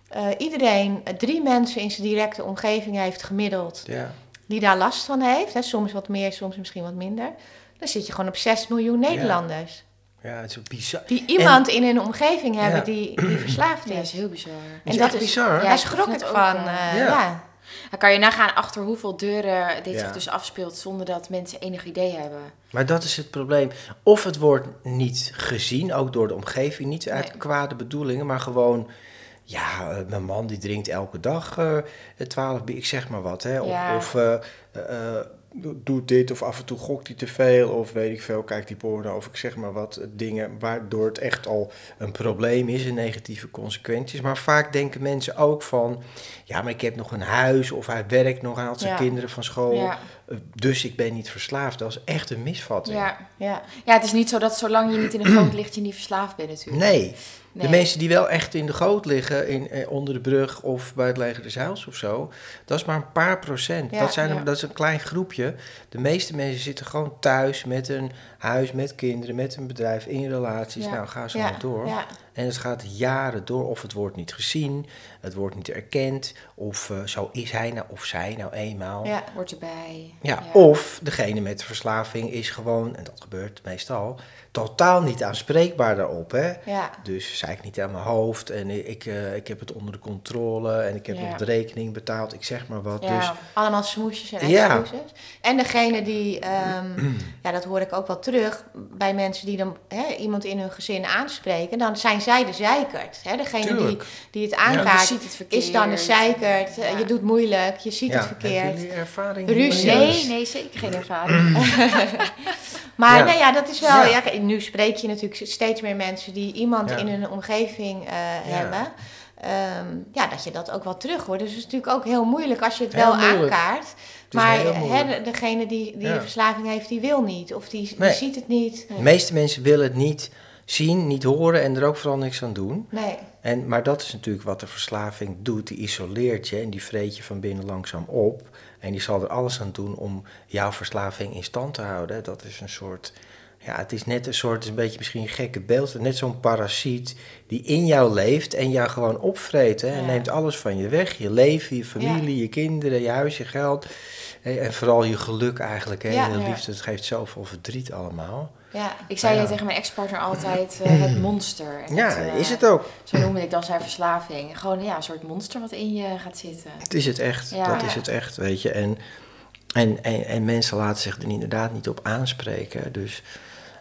eh, iedereen eh, drie mensen in zijn directe omgeving heeft gemiddeld... Ja. die daar last van heeft, hè, soms wat meer, soms misschien wat minder... dan zit je gewoon op 6 miljoen Nederlanders. Ja, het is ook bizar. Die iemand in hun omgeving hebben Ja. die, die verslaafd Ja, dat is. is heel bizar. is echt bizar. Ja, Daar ik schrok ik het van. ook, eh, ja. ja. Dan kan je nagaan achter hoeveel deuren dit Ja. zich dus afspeelt zonder dat mensen enig idee hebben. Maar dat is het probleem. Of het wordt niet gezien, ook door de omgeving, niet uit Nee. kwade bedoelingen, maar gewoon, ja, eh, mijn man die drinkt elke dag eh 12 bier, ik zeg maar wat, hè. Of, Ja. of eh, eh, eh, doet dit, of af en toe gokt hij te veel, of weet ik veel, kijkt die porno, of ik zeg maar wat, eh, dingen waardoor het echt al een probleem is en negatieve consequenties. Maar vaak denken mensen ook van, ja, maar ik heb nog een huis, of hij werkt nog, hij had zijn Ja. kinderen van school, Ja. eh, dus ik ben niet verslaafd. Dat is echt een misvatting. Ja. Ja. ja, het is niet zo dat zolang je niet in een [CLEARS THROAT] groot ligt, je niet verslaafd bent natuurlijk. Nee. Nee. De mensen die wel echt in de goot liggen, in, eh, onder de brug of bij het leger des Heils of zo, dat is maar een paar procent. Ja, dat, zijn ja. dat is een klein groepje. De meeste mensen zitten gewoon thuis met een huis, met kinderen, met een bedrijf, in relaties. Ja. Nou, ga zo maar door. En het gaat jaren door, of het wordt niet gezien, het wordt niet erkend, of eh, zo is hij nou of zij nou eenmaal. Ja. Hoort erbij. Ja, of degene met de verslaving is gewoon, en dat gebeurt meestal, totaal niet aanspreekbaar daarop. Hè? Ja. Dus zei ik niet aan mijn hoofd en ik, eh, ik heb het onder de controle en ik heb Ja. nog de rekening betaald, ik zeg maar wat. Ja. Dus Allemaal smoesjes en Ja. excuses. En degene die, ehm, [CLEARS THROAT] ja, dat hoor ik ook wel terug bij mensen die dan hè, iemand in hun gezin aanspreken, dan zijn zij de zeikert. Hè? Degene die, Tuurlijk. die het Je aankaart ziet het verkeerd. is dan de zeikert. Eh, Ja. Je doet moeilijk, je ziet ja, het verkeerd. Hebben jullie ervaring? Ruzie. Nee, nee, zeker geen ervaring. [LAUGHS] Maar Ja. nee, ja, dat is wel. Ja. Ja. nu spreek je natuurlijk steeds meer mensen die iemand Ja. in hun omgeving eh, hebben. Ehm, ja, dat je dat ook wel terug hoort. Dus het is natuurlijk ook heel moeilijk als je het Heel wel moeilijk. aankaart. Maar heel hè, degene die, die Ja. een verslaving heeft, die wil niet. Of die, die Nee. ziet het niet. De meeste mensen willen het niet zien, niet horen en er ook vooral niks aan doen. Nee. En, maar dat is natuurlijk wat de verslaving doet. Die isoleert je en die vreet je van binnen langzaam op. En die zal er alles aan doen om jouw verslaving in stand te houden. Dat is een soort Ja, het is net een soort, een beetje misschien een gekke beeld. Net zo'n parasiet die in jou leeft en jou gewoon opvreet. Hè, en Ja. neemt alles van je weg. Je leven, je familie, je kinderen, je huis, je geld. Hè, En vooral je geluk eigenlijk. Hè. Ja. de liefde, het geeft zoveel verdriet allemaal. Ja. Ik zei tegen mijn ex-partner altijd eh, het monster. En Ja, eh, is het ook. Zo noemde ik dan zijn verslaving. Gewoon ja, een soort monster wat in je gaat zitten. Het is het echt. Ja. dat is het echt, weet je. En, en, en, en mensen laten zich er inderdaad niet op aanspreken. Dus,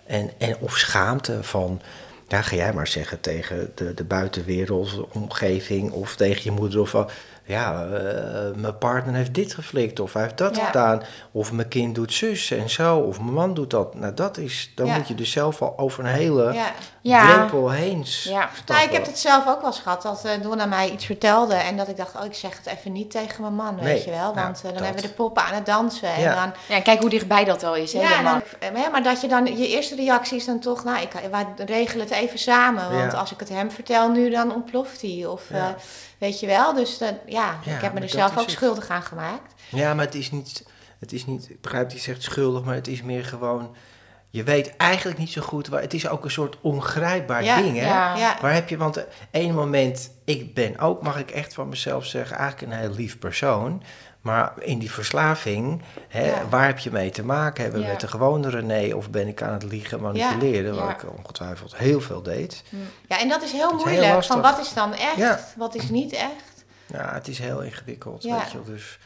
en, en of schaamte van... Ja, ga jij maar zeggen tegen de, de buitenwereld, omgeving... of tegen je moeder of... van, Ja, eh, mijn partner heeft dit geflikt of hij heeft dat Ja. gedaan. Of mijn kind doet zus en zo. Of mijn man doet dat. Nou, dat is... Dan Ja. moet je dus zelf al over een hele Ja. Ja. drempel heen Ja. stappen. Nou, ik heb het zelf ook wel eens gehad, dat eh Donna mij iets vertelde en dat ik dacht, oh, ik zeg het even niet tegen mijn man, weet Nee, je wel. nou, Want eh, dan dat. hebben we de poppen aan het dansen en Ja. dan... Ja, en kijk hoe dichtbij dat al is. Hè, Ja, man. dan, maar dat je dan, je eerste reactie is dan toch, nou, ik, wij regelen het even samen. Want Ja. als ik het hem vertel nu, dan ontploft hij. Of, Ja. Weet je wel, dus dat, ja, Ja, ik heb me er zelf ook het. schuldig aan gemaakt. Ja, maar het is niet, het is niet, ik begrijp dat je zegt schuldig, maar het is meer gewoon, je weet eigenlijk niet zo goed waar, het is ook een soort ongrijpbaar Ja, ding, hè? ja. Ja, Waar heb je, want één moment, ik ben ook, mag ik echt van mezelf zeggen, eigenlijk een heel lief persoon. Maar in die verslaving, hè, Ja. waar heb je mee te maken? Hebben we Ja. met de gewone René of ben ik aan het liegen, manipuleren? Ja. Wat ik ongetwijfeld heel veel deed. ja, en dat is heel moeilijk. van wat is dan echt, wat is niet echt? Ja, het is heel ingewikkeld, Ja. weet je. Dus,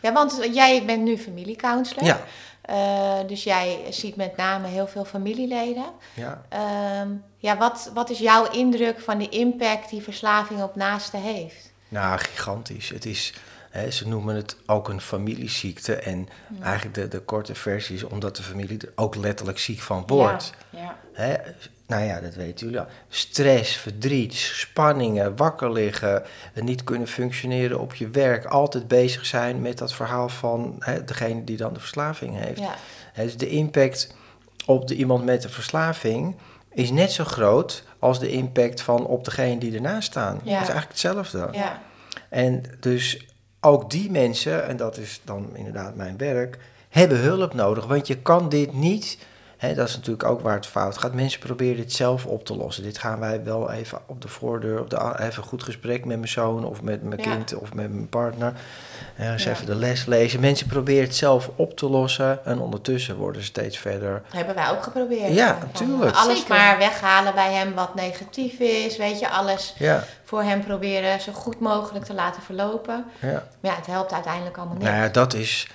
Ja, want jij bent nu familiecounselor. ja, Eh, dus jij ziet met name heel veel familieleden. ja. Ehm, ja, wat, wat is jouw indruk van de impact die verslaving op naasten heeft? Nou, gigantisch. Het is, hè, ze noemen het ook een familieziekte. En eigenlijk de, de korte versie is omdat de familie er ook letterlijk ziek van wordt. Ja? Nou ja, dat weten jullie al. Stress, verdriet, spanningen, wakker liggen, niet kunnen functioneren op je werk. Altijd bezig zijn met dat verhaal van hè, degene die dan de verslaving heeft. Ja, Dus de impact op de, iemand met de verslaving is net zo groot als de impact van op degene die ernaast staan. Het is eigenlijk hetzelfde. ja, En dus ook die mensen, en dat is dan inderdaad mijn werk, hebben hulp nodig. Want je kan dit niet, hè, dat is natuurlijk ook waar het fout gaat. Mensen proberen dit zelf op te lossen. Dit gaan wij wel even op de voordeur, op de, even een goed gesprek met mijn zoon of met mijn Ja. kind of met mijn partner. Eens Ja. even de les lezen. Mensen proberen het zelf op te lossen en ondertussen worden ze steeds verder. dat hebben wij ook geprobeerd. Ja, natuurlijk. Alles Zeker. maar weghalen bij hem wat negatief is. Weet je, alles Ja, voor hem proberen zo goed mogelijk te laten verlopen. ja. Maar ja, het helpt uiteindelijk allemaal niet. Nou ja, dat is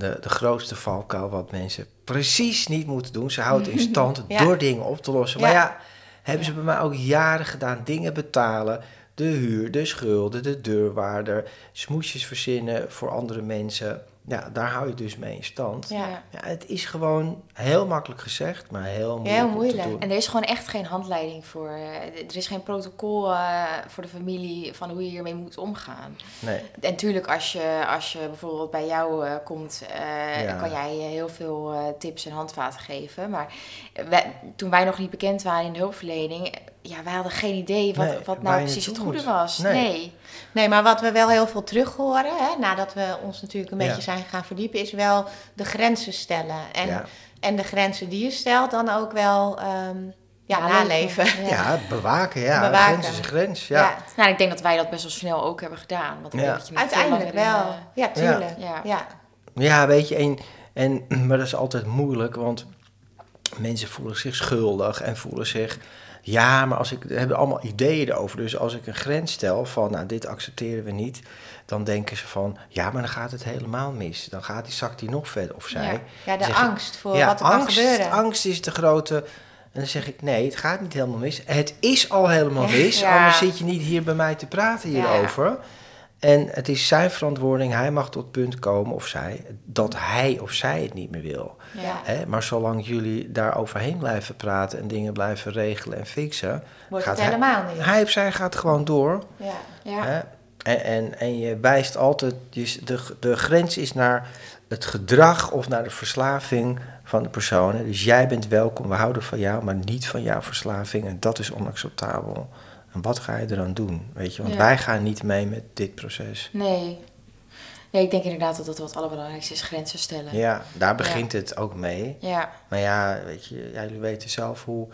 de, de grootste valkuil wat mensen precies niet moeten doen. Ze houden in stand [LAUGHS] Ja. door dingen op te lossen. Maar ja, hebben ze bij mij ook jaren gedaan. Dingen betalen, de huur, de schulden, de deurwaarder, smoesjes verzinnen voor andere mensen. Ja, daar hou je dus mee in stand. Ja. Ja, het is gewoon heel makkelijk gezegd, maar heel moeilijk, Heel te moeilijk. doen. En er is gewoon echt geen handleiding voor. eh, Er is geen protocol eh, voor de familie van hoe je hiermee moet omgaan. Nee, En tuurlijk, als je, als je bijvoorbeeld bij jou eh, komt, Ja. kan jij heel veel tips en handvaten geven. Maar wij- toen wij nog niet bekend waren in de hulpverlening, ja, wij hadden geen idee wat, Nee, wat nou precies het goede moet. was. Nee. Nee. Nee, maar wat we wel heel veel terug horen, hè, nadat we ons natuurlijk een Ja. beetje zijn gaan verdiepen, is wel de grenzen stellen. En, ja. en de grenzen die je stelt, dan ook wel ehm, ja, naleven. [LAUGHS] Ja. Ja. bewaken, ja. Bewaken. Grens is een grens, Ja. ja. Nou, ik denk dat wij dat best wel snel ook hebben gedaan. Want ik Ja. denk dat je met veel Uiteindelijk in, wel. eh, Ja, tuurlijk. Ja. Ja. Ja, weet je, en, en, [CLEARS THROAT] maar dat is altijd moeilijk, want mensen voelen zich schuldig en voelen zich... Ja, maar als ik hebben allemaal ideeën erover. Dus als ik een grens stel van, nou, dit accepteren we niet... dan denken ze van, ja, maar dan gaat het helemaal mis. Dan gaat die, zakt die nog verder, of zij. Ja. Ja, de angst voor ja, wat er angst, kan gebeuren. angst is de grote... En dan zeg ik, nee, het gaat niet helemaal mis. Het is al helemaal mis, Ja. anders zit je niet hier bij mij te praten hierover. En het is zijn verantwoording, hij mag tot het punt komen, of zij, dat hij of zij het niet meer wil. Ja. Hè? Maar zolang jullie daar overheen blijven praten en dingen blijven regelen en fixen, Wordt gaat het helemaal niet. hij of zij gaat gewoon door. Ja. Ja. Hè? En, en, en je wijst altijd, je, de, de grens is naar het gedrag of naar de verslaving van de persoon. hè. Dus jij bent welkom, we houden van jou, maar niet van jouw verslaving. En dat is onacceptabel. En wat ga je eraan doen? Weet je, want Ja. wij gaan niet mee met dit proces. Nee. Nee, ik denk inderdaad dat dat wat allerbelangrijkste is, grenzen stellen. Ja, daar begint het ook mee. Ja. Maar ja, weet je, ja, jullie weten zelf hoe...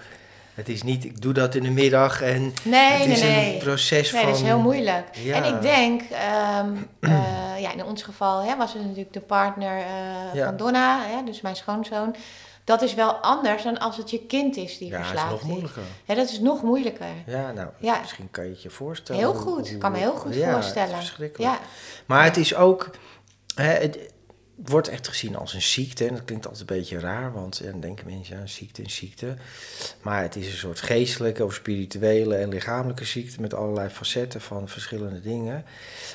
Het is niet, ik doe dat in de middag en Nee, het nee, is nee. een proces Nee, van... dat is heel moeilijk. Ja. En ik denk, ehm, [CLEARS THROAT] eh, ja, in ons geval hè, was het natuurlijk de partner eh, Ja. van Donna, hè, dus mijn schoonzoon. Dat is wel anders dan als het je kind is die Ja, het is verslaafd nog moeilijker. Ja, dat is nog moeilijker. Ja, nou, Ja. misschien kan je het je voorstellen. Heel goed, ik kan me heel goed ja, voorstellen. Het is verschrikkelijk. Ja, Maar het is ook, hè, het wordt echt gezien als een ziekte. En dat klinkt altijd een beetje raar, want ja, dan denken mensen, ja, een ziekte een ziekte. Maar het is een soort geestelijke of spirituele en lichamelijke ziekte met allerlei facetten van verschillende dingen.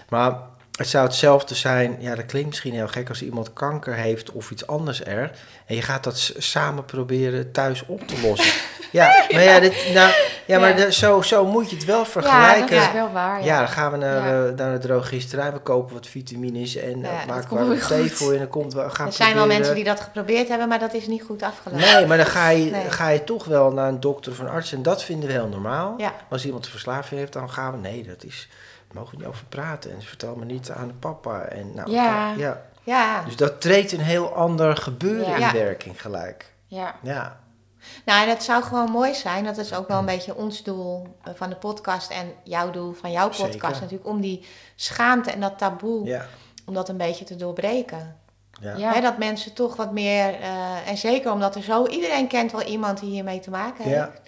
Maar het zou hetzelfde zijn, ja, dat klinkt misschien heel gek als iemand kanker heeft of iets anders er. En je gaat dat samen proberen thuis op te lossen. [LAUGHS] ja, maar ja, dit, nou, ja, maar Ja. zo, zo moet je het wel ja, vergelijken. dat is wel waar. Ja, Ja, dan gaan we naar, Ja. eh, naar de drogisterij, we kopen wat vitamines en Ja, dat maken we een thee voor je en dan komt we gaan er zijn wel mensen die dat geprobeerd hebben, maar dat is niet goed afgelopen. Nee, maar dan ga je, Nee. ga je toch wel naar een dokter of een arts en dat vinden we heel normaal. Ja. Als iemand een verslaving heeft, dan gaan we, nee, dat is, mogen we niet over praten. En vertel me niet aan de papa. En nou, Ja. ja. Ja, Dus dat treedt een heel ander gebeuren Ja. in werking gelijk. Ja. Ja, nou en het zou gewoon mooi zijn, dat is ook wel een beetje ons doel eh, van de podcast en jouw doel van jouw podcast Zeker. natuurlijk, om die schaamte en dat taboe, ja, om dat een beetje te doorbreken. ja. Ja. Hè, dat mensen toch wat meer, eh, en zeker omdat er zo, iedereen kent wel iemand die hiermee te maken heeft.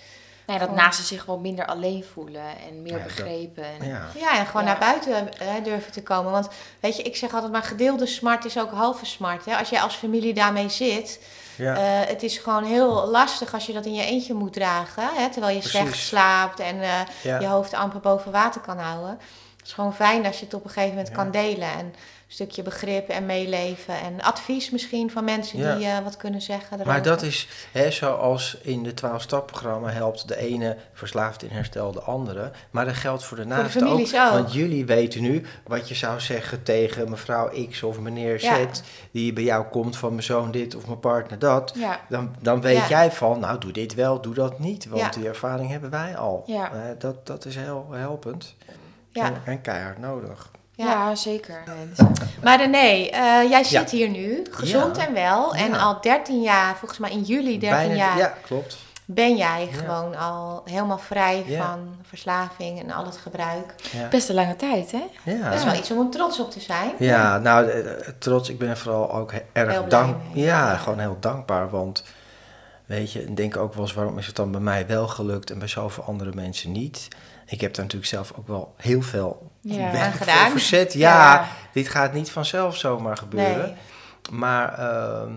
Nee, dat Gewoon- naast zich wel minder alleen voelen en meer Ja, begrepen. En, ja. Ja, en gewoon Ja. naar buiten eh, durven te komen. Want weet je, ik zeg altijd maar gedeelde smart is ook halve smart. Hè? Als jij als familie daarmee zit, ja. eh, het is gewoon heel lastig als je dat in je eentje moet dragen. Hè? Terwijl je Precies. slecht slaapt en eh, ja. je hoofd amper boven water kan houden. Het is gewoon fijn als je het op een gegeven moment Ja. kan delen. En stukje begrip en meeleven. En advies misschien van mensen Ja. die eh, wat kunnen zeggen. Maar dat is, hè, zoals in de 12-stap-programma helpt de ene verslaafd in herstel de andere. Maar dat geldt voor de naaste ook. ook. Want jullie weten nu wat je zou zeggen tegen mevrouw X of meneer Z... Ja. die bij jou komt van mijn zoon dit of mijn partner dat. Ja. Dan, dan weet jij van, nou doe dit wel, doe dat niet. Want die ervaring hebben wij al. Eh, dat, dat is heel helpend. En keihard nodig. Ja, Ja. zeker. Maar René, eh, jij zit hier nu, gezond Ja. en wel. En Ja. al 13 jaar, volgens mij in juli 13 Bijna, jaar, Ja, klopt. ben jij Ja. gewoon al helemaal vrij Ja. van verslaving en al het gebruik. Ja. Best een lange tijd, hè? Ja. Dat is wel iets om trots op te zijn. Ja, nou, eh, eh, trots. Ik ben er vooral ook erg Heel blij dank. mee. Ja, gewoon heel dankbaar. Want weet je, ik denk ook wel eens waarom is het dan bij mij wel gelukt en bij zoveel andere mensen niet. Ik heb daar natuurlijk zelf ook wel heel veel Ja. Werk voor gedaan. verzet. [LAUGHS] Ja, Ja. dit gaat niet vanzelf zomaar gebeuren. Nee. Maar, ehm,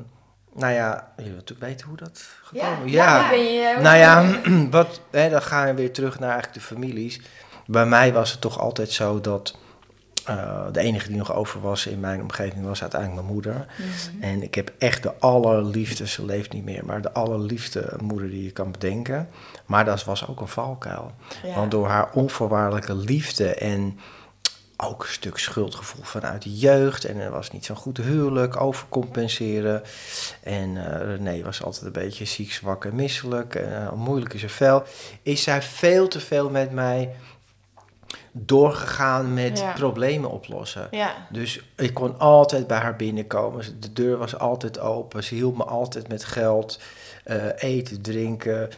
nou ja, je wilt natuurlijk weten hoe dat gekomen. Ja. Ja, Ben je, nou ja, [CLEARS THROAT] wat, hè, dan gaan we weer terug naar eigenlijk de families. Bij mij was het toch altijd zo dat eh, de enige die nog over was in mijn omgeving was uiteindelijk mijn moeder. Mhm. En ik heb echt de allerliefste, ze leeft niet meer, maar de allerliefste moeder die je kan bedenken. Maar dat was ook een valkuil. Ja. Want door haar onvoorwaardelijke liefde en ook een stuk schuldgevoel vanuit de jeugd. En er was niet zo'n goed huwelijk, overcompenseren. En eh René was altijd een beetje ziek, zwak en misselijk. En, eh, moeilijk in zijn vel. Is zij veel te veel met mij doorgegaan met Ja. problemen oplossen. Ja. Dus ik kon altijd bij haar binnenkomen. De deur was altijd open. Ze hielp me altijd met geld, eh, eten, drinken.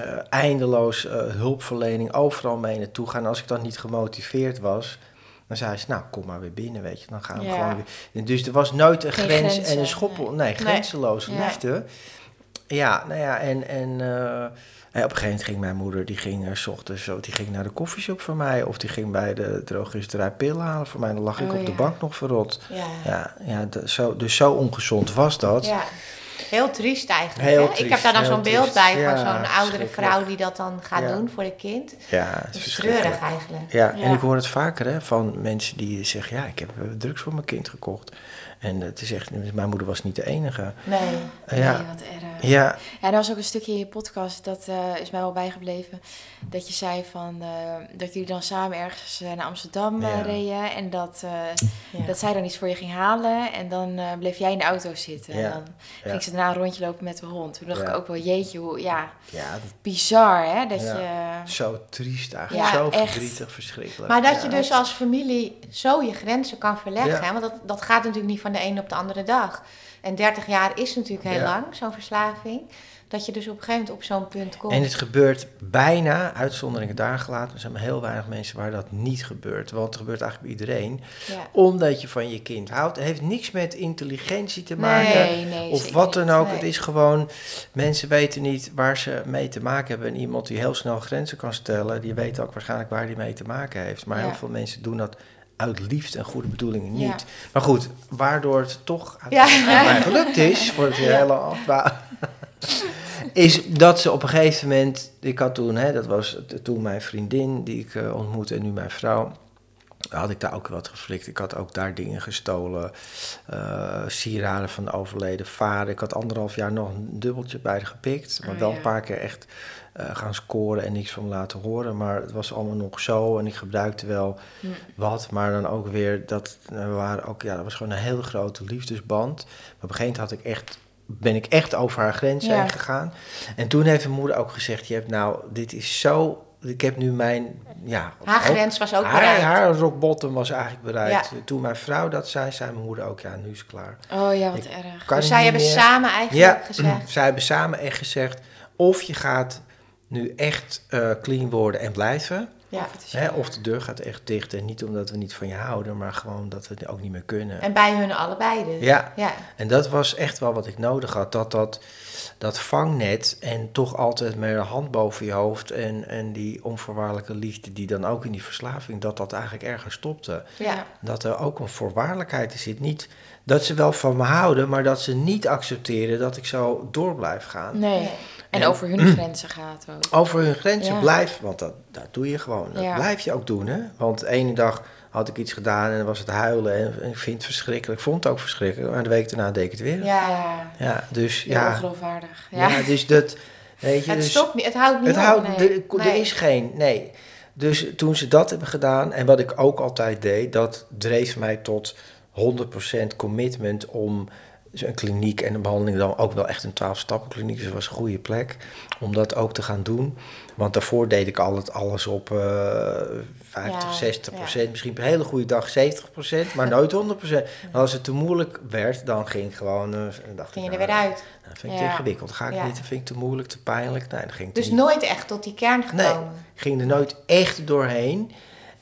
Eh, eindeloos eh, hulpverlening, overal mee naartoe gaan. Als ik dan niet gemotiveerd was, dan zei ze, nou, kom maar weer binnen, weet je. Dan gaan we Ja. gewoon weer... En Dus er was nooit een Geen grens grenzen, en een schoppel. Nee, Nee. grenzeloze Nee. liefde. Ja, nou ja, en... en eh, en op een gegeven moment ging mijn moeder, die ging er 's ochtends zo, die ging naar de koffieshop voor mij. Of die ging bij de drogisterij pillen halen voor mij. Dan lag ik Oh, op de bank nog verrot. Ja. Ja, ja de- zo, dus zo ongezond was dat. Ja. Heel triest eigenlijk. Heel hè? ik heb daar dan zo'n beeld bij van zo'n oudere vrouw die dat dan gaat Ja. doen voor het kind. Ja, het is treurig eigenlijk. Ja, en ik hoor het vaker hè, van mensen die zeggen: Ja, ik heb drugs voor mijn kind gekocht. En het is echt, mijn moeder was niet de enige. Nee. Eh, ja, Nee, wat erg. ja, Ja, er was ook een stukje in je podcast, dat eh, is mij wel bijgebleven. Dat je zei van, eh, dat jullie dan samen ergens naar Amsterdam Ja. reden. En dat, Ja. dat zij dan iets voor je ging halen. En dan bleef jij in de auto zitten. En dan ging ze daarna een rondje lopen met de hond. Toen dacht ik ook wel, jeetje, hoe, ja, ja, dat bizar hè. Dat je, zo triest eigenlijk. Ja, zo echt. verdrietig, verschrikkelijk. Maar dat je dus als familie zo je grenzen kan verleggen. Hè? Want dat, dat gaat natuurlijk niet van de ene op de andere dag. En 30 jaar is natuurlijk heel Ja. lang, zo'n verslaving. Dat je dus op een gegeven moment op zo'n punt komt. En het gebeurt bijna, uitzonderingen daar gelaten, er zijn maar heel weinig mensen waar dat niet gebeurt. Want het gebeurt eigenlijk bij iedereen. ja. Omdat je van je kind houdt. Het heeft niks met intelligentie te maken. nee, nee, Of wat dan ook. nee. Het is gewoon, mensen weten niet waar ze mee te maken hebben. En iemand die heel snel grenzen kan stellen, die weet ook waarschijnlijk waar die mee te maken heeft. Maar Ja. heel veel mensen doen dat uit liefde en goede bedoelingen Ja. niet. Maar goed, waardoor het toch Ja. gelukt is, [LAUGHS] voor het hele afbouw, is dat ze op een gegeven moment, ik had toen, hè, dat was toen mijn vriendin die ik eh, ontmoette en nu mijn vrouw, had ik daar ook wat geflikt. Ik had ook daar dingen gestolen, eh, sieraden van de overleden vader. Ik had anderhalf jaar nog een dubbeltje bij gepikt, maar Oh, wel ja. een paar keer echt eh, gaan scoren en niks van laten horen. Maar het was allemaal nog zo en ik gebruikte wel Hm. wat, maar dan ook weer dat eh, we waren ook ja, dat was gewoon een hele grote liefdesband. Maar op een gegeven moment had ik echt ben ik echt over haar grens Ja. heen gegaan. En toen heeft mijn moeder ook gezegd: "Je hebt nou, dit is zo. Ik heb nu mijn ja. Haar ook- grens was ook haar, bereikt. haar rock bottom was eigenlijk bereikt. Ja. Toen mijn vrouw dat zei, zei mijn moeder ook: ja, nu is het klaar. Oh ja, wat Ik erg. Dus zij hebben meer. samen eigenlijk Ja, gezegd. [CLEARS THROAT] zij hebben samen echt gezegd: of je gaat nu echt eh, clean worden en blijven. Ja. Hè, of de deur gaat echt dicht. En niet omdat we niet van je houden, maar gewoon dat we het ook niet meer kunnen. En bij hun allebei dus. Ja. ja. En dat was echt wel wat ik nodig had. Dat, dat, dat vangnet en toch altijd met een hand boven je hoofd. En, en die onvoorwaardelijke liefde die dan ook in die verslaving, dat dat eigenlijk ergens stopte. Ja. Dat er ook een voorwaardelijkheid in zit. Niet dat ze wel van me houden, maar dat ze niet accepteren dat ik zo door blijf gaan. Nee. En En- over hun grenzen gaat ook. Over hun grenzen Ja. blijf, want dat, dat doe je gewoon. Dat Ja. blijf je ook doen. Hè? Want de ene dag had ik iets gedaan en dan was het huilen. En, en ik vind het verschrikkelijk. Ik vond het ook verschrikkelijk. Maar de week daarna deed ik het weer. Ja. Ja, Ja, dus ja. ja. ongeloofwaardig. Ja, Ja. dus dat, weet je, Het dus stopt niet, het houdt niet het op. houdt, nee. er, er Nee. is geen, nee. Dus toen ze dat hebben gedaan, en wat ik ook altijd deed, dat dreef mij tot 100% commitment om een kliniek en een behandeling dan ook wel echt een 12-stappen kliniek, dus dat was een goede plek om dat ook te gaan doen. Want daarvoor deed ik altijd alles op eh 50, Ja, 60% Misschien op een hele goede dag 70% maar nooit [LAUGHS] 100 En als het te moeilijk werd, dan ging ik gewoon... eh, dan dacht Ging je ik, er weer nou, uit. dat vind ik te ingewikkeld. Ga ik niet, dat vind ik te moeilijk, te pijnlijk. Nee, dan ging ik Dus niet. nooit echt tot die kern Nee, gekomen. ging er nooit echt doorheen.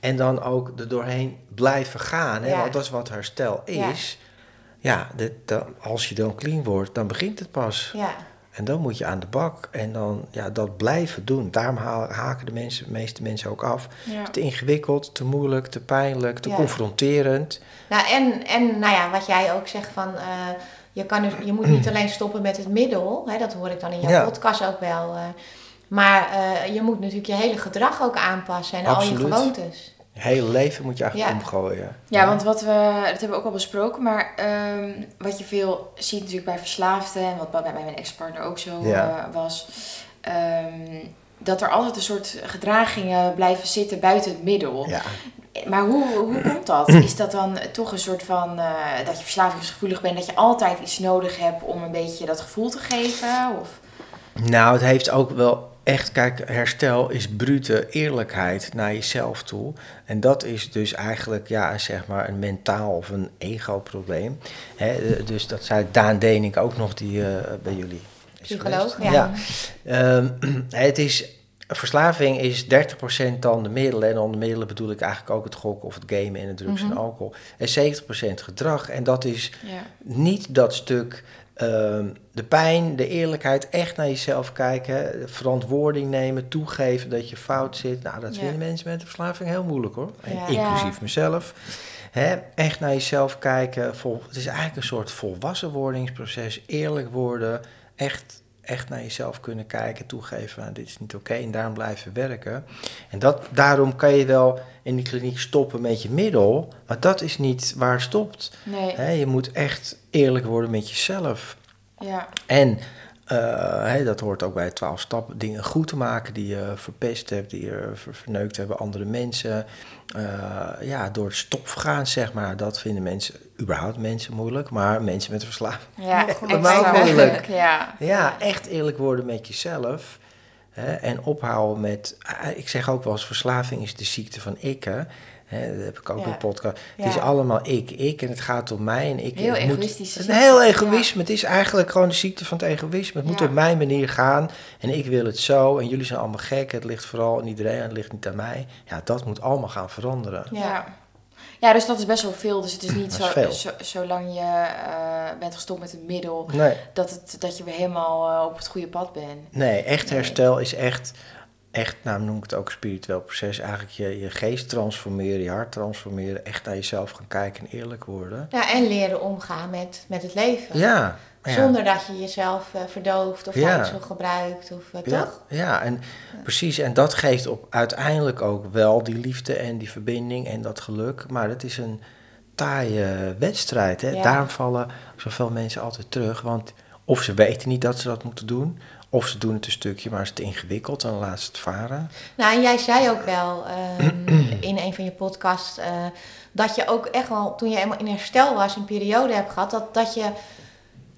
En dan ook er doorheen blijven gaan. Hè? Want dat is wat herstel Ja. is. Ja, dit, dan, als je dan clean wordt, dan begint het pas. Ja. En dan moet je aan de bak. En dan ja, dat blijven doen. Daarom ha- haken de, mensen, de meeste mensen ook af. Ja. Te ingewikkeld, te moeilijk, te pijnlijk, te Ja. confronterend. Nou, en, en nou ja, wat jij ook zegt van... eh, je, kan dus, je moet niet [CLEARS THROAT] alleen stoppen met het middel. Hè, dat hoor ik dan in jouw Ja. podcast ook wel. eh, maar eh, je moet natuurlijk je hele gedrag ook aanpassen. En Absoluut. al je gewoontes. Je hele leven moet je eigenlijk Ja. omgooien. Ja, want wat we, dat hebben we ook al besproken, maar ehm, wat je veel ziet natuurlijk bij verslaafden, en wat bij mijn ex-partner ook zo Ja. eh, was, ehm, dat er altijd een soort gedragingen blijven zitten buiten het middel. Ja. Maar hoe, hoe [CLEARS THROAT] komt dat? Is dat dan toch een soort van eh, dat je verslavingsgevoelig bent, dat je altijd iets nodig hebt om een beetje dat gevoel te geven? Of? Nou, het heeft ook wel echt, kijk, herstel is brute eerlijkheid naar jezelf toe. En dat is dus eigenlijk, ja, zeg maar een mentaal of een ego-probleem. Dus dat zei Daan Dening ook nog, die eh, bij jullie Psycholoog, geweest. ja. Ehm, [CLEARS THROAT] het is, verslaving is 30% dan de middelen. En onder middelen bedoel ik eigenlijk ook het gokken of het gamen en het drugs Mhm. en alcohol. En 70% gedrag. En dat is Ja. niet dat stuk de pijn, de eerlijkheid, echt naar jezelf kijken, verantwoording nemen, toegeven dat je fout zit. Nou, dat vinden mensen met de verslaving heel moeilijk hoor. En inclusief mezelf. Hè, echt naar jezelf kijken. Vol, het is eigenlijk een soort volwassenwordingsproces. Eerlijk worden. Echt echt naar jezelf kunnen kijken, toegeven, nou, dit is niet oké en daarom blijven werken. En dat, daarom kan je wel in die kliniek stoppen met je middel, maar dat is niet waar het stopt. Nee, je moet echt eerlijk worden met jezelf. ja. En eh, hè, dat hoort ook bij de twaalf stappen. Dingen goed te maken die je verpest hebt, die je ver- verneukt hebben andere mensen. Eh, ja, door het stof gaan, zeg maar. Dat vinden mensen, überhaupt mensen moeilijk. Maar mensen met een verslaving. Ja, [LAUGHS] helemaal moeilijk. [LAUGHS] Ja. Ja, echt eerlijk worden met jezelf. Hè, en ophouden met, ah, ik zeg ook wel eens, verslaving is de ziekte van ik. Hè. Hè, dat heb ik ook Ja. in een podcast. Ja. Het is allemaal ik, ik en het gaat om mij. En ik Heel het moet- egoïstische Een ziekte. heel egoïsme. Het is eigenlijk gewoon de ziekte van het egoïsme. Het moet op mijn manier gaan. En ik wil het zo. En jullie zijn allemaal gek. Het ligt vooral aan iedereen. Het ligt niet aan mij. Ja, dat moet allemaal gaan veranderen. Ja. Ja. dus dat is best wel veel. Dus het is [CLEARS THROAT] niet is zo, zo, zolang je eh, bent gestopt met een middel, Nee, dat, het, dat je weer helemaal eh, op het goede pad bent. nee echt Nee. herstel is echt, echt, nou noem ik het ook een spiritueel proces. Eigenlijk je, je geest transformeren, je hart transformeren. Echt naar jezelf gaan kijken en eerlijk worden. Ja, en leren omgaan met, met het leven. Ja. ja. Zonder dat je jezelf eh, verdooft of Ja. gebruikt. Of, eh, Ja, toch? ja, en precies. En dat geeft op uiteindelijk ook wel die liefde en die verbinding en dat geluk. Maar het is een taaie wedstrijd. Hè? Daarom vallen zoveel mensen altijd terug. Want of ze weten niet dat ze dat moeten doen. Of ze doen het een stukje, maar is het ingewikkeld en laten ze het varen. Nou, en jij zei ook wel ehm, [CLEARS THROAT] in een van je podcasts eh, dat je ook echt wel, toen je helemaal in herstel was, een periode hebt gehad, dat, dat je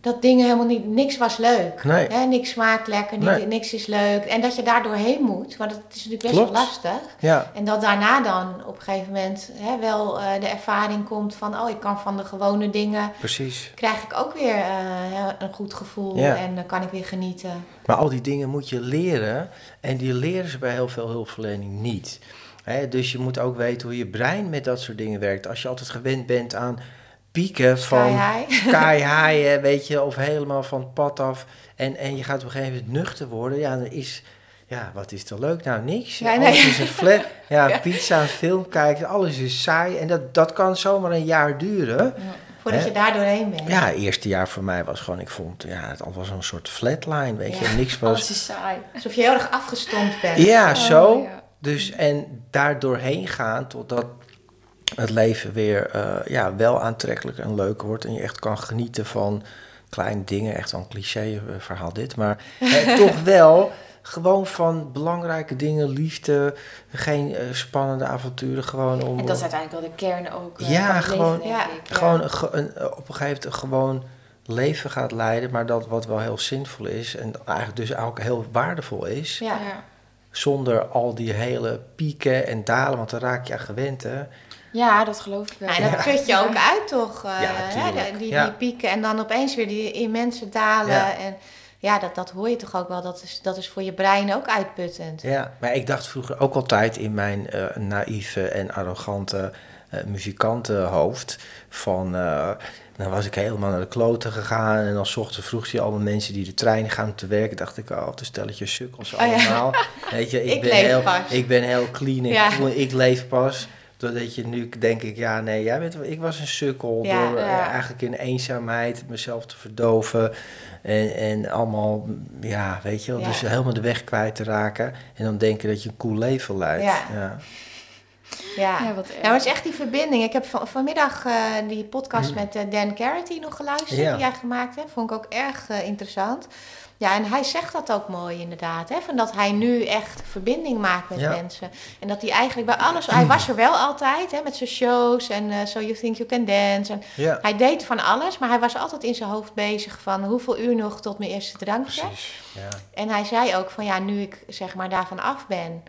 dat dingen helemaal niet, niks was leuk. Nee. Hè, niks smaakt lekker, niet- Nee. niks is leuk. En dat je daar doorheen moet, want dat is natuurlijk best Klopt. wel lastig. Ja, En dat daarna dan op een gegeven moment hè, wel eh, de ervaring komt van, oh, ik kan van de gewone dingen, precies. krijg ik ook weer eh, een goed gevoel Ja. en dan kan ik weer genieten. Maar al die dingen moet je leren. En die leren ze bij heel veel hulpverlening niet. Hè, dus je moet ook weten hoe je brein met dat soort dingen werkt. Als je altijd gewend bent aan pieken van... [LAUGHS] Hè, weet je, of helemaal van het pad af. En, en je gaat op een gegeven moment nuchter worden. Ja, dan is, ja, wat is er leuk? Nou, niks. Ja, alles nee. is een flat. [LAUGHS] Ja, Ja. pizza, een film kijken, alles is saai. En dat, dat kan zomaar een jaar duren. Voordat Hè? je daar doorheen bent. Ja, het eerste jaar voor mij was gewoon, ik vond, ja, het al was een soort flatline, weet je. Niks Alles was... is saai. Alsof je heel erg afgestompt bent. Ja, Oh, zo. Dus, en daar doorheen gaan totdat het leven weer eh, ja, wel aantrekkelijk en leuk wordt. En je echt kan genieten van kleine dingen. Echt wel een cliché eh, verhaal dit. Maar eh, [LAUGHS] toch wel gewoon van belangrijke dingen. Liefde, geen eh, spannende avonturen. Gewoon om... En dat is uiteindelijk wel de kern ook Ja, gewoon- leven, ja, ik. gewoon een, ge- een, op een gegeven moment een gewoon leven gaat leiden. Maar dat wat wel heel zinvol is. En eigenlijk dus ook heel waardevol is. Ja. Ja. Zonder al die hele pieken en dalen. Want daar raak je aan gewend, hè. Ja, dat geloof ik wel. En dat put je ook uit, toch? eh, Ja, de- die, Ja. die pieken en dan opeens weer die immense dalen. Ja. En ja, dat, dat hoor je toch ook wel. Dat is, dat is voor je brein ook uitputtend. Ja, maar ik dacht vroeger ook altijd in mijn eh, naïeve en arrogante eh, muzikantenhoofd van... eh, dan was ik helemaal naar de kloten gegaan en dan zochten vroeg je allemaal mensen die de trein gaan te werken. dacht ik, oh, het is stelletje sukkels Oh ja. allemaal. Weet je, ik, [LAUGHS] Ik ben leef heel, pas. ik ben heel clean en Ja. cool, ik leef pas. Doordat je nu denk ik, ja nee, jij bent, ik was een sukkel Ja, door eh, ja. eigenlijk in eenzaamheid mezelf te verdoven. En, en allemaal, ja, weet je wel, Ja. dus helemaal de weg kwijt te raken. En dan denken dat je een cool leven leidt. Ja. Ja. Ja. Ja, wat Nou, het is echt die verbinding. Ik heb van, vanmiddag eh, die podcast met eh, Dan Carity nog geluisterd, Mm. Ja. die jij gemaakt hebt. Vond ik ook erg interessant. Ja, en hij zegt dat ook mooi inderdaad. Hè? Van dat hij nu echt verbinding maakt met Ja. mensen. En dat hij eigenlijk bij alles... Hij was er wel altijd, hè, met zijn shows en eh, So You Think You Can Dance. En Ja, hij deed van alles, maar hij was altijd in zijn hoofd bezig van... hoeveel uur nog tot mijn eerste drankje? Ja. En hij zei ook van ja, nu ik zeg maar daarvan af ben,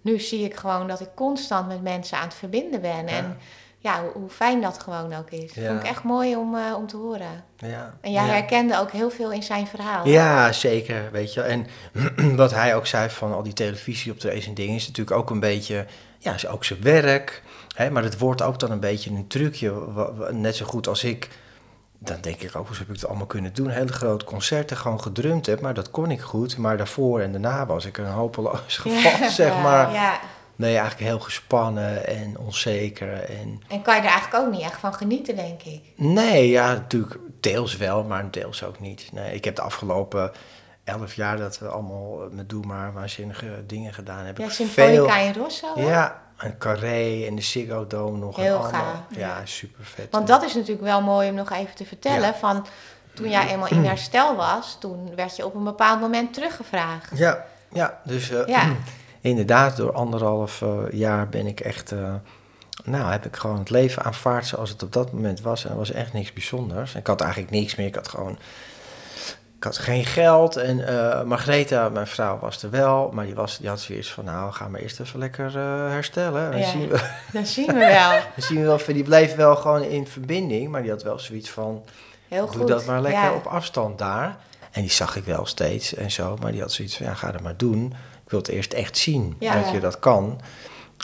nu zie ik gewoon dat ik constant met mensen aan het verbinden ben. En ja, hoe, hoe fijn dat gewoon ook is. Ja. Vond ik echt mooi om, eh, om te horen. Ja. En jij ja. herkende ook heel veel in zijn verhaal. Ja, zeker, weet je. En [CLEARS THROAT] wat hij ook zei van al die televisie op en dingen is natuurlijk ook een beetje, ja, is ook zijn werk. Hè, maar het wordt ook dan een beetje een trucje, net zo goed als ik. Dan denk ik ook, hoe heb ik het allemaal kunnen doen? Hele grote concerten gewoon gedrumd heb, maar dat kon ik goed. Maar daarvoor en daarna was ik een hopeloos [LAUGHS] geval, zeg maar. Ja. Nee, eigenlijk heel gespannen en onzeker. En En kan je er eigenlijk ook niet echt van genieten, denk ik. Nee, ja, natuurlijk deels wel, maar deels ook niet. Nee, ik heb de afgelopen elf jaar dat we allemaal met Doe Maar waanzinnige dingen gedaan hebben. Ja, Veel- Symfonica in Rosso. hè? Ja, en Carré en de Ziggo Dome nog. Heel allemaal. gaaf, Ja, super vet. Want dat is natuurlijk wel mooi om nog even te vertellen. Ja. Van toen jij eenmaal in herstel was, toen werd je op een bepaald moment teruggevraagd. Ja, ja dus eh, Ja. [CLEARS THROAT] inderdaad, door anderhalf eh, jaar ben ik echt... eh, nou, heb ik gewoon het leven aanvaard zoals het op dat moment was. En er was echt niks bijzonders. Ik had eigenlijk niks meer. Ik had gewoon... Ik had geen geld. En eh Margreta, mijn vrouw, was er wel. Maar die, was, die had zoiets van... Nou, ga maar eerst even lekker herstellen. Dan, Ja. zien we, Dat zien we wel. dan zien we wel... [LAUGHS] Die bleef wel gewoon in verbinding. Maar die had wel zoiets van... Heel goed. Doe dat maar lekker Ja. op afstand daar. En die zag ik wel steeds en zo. Maar die had zoiets van, ja, ga dat maar doen. Ik wil het eerst echt zien Ja. dat je dat kan.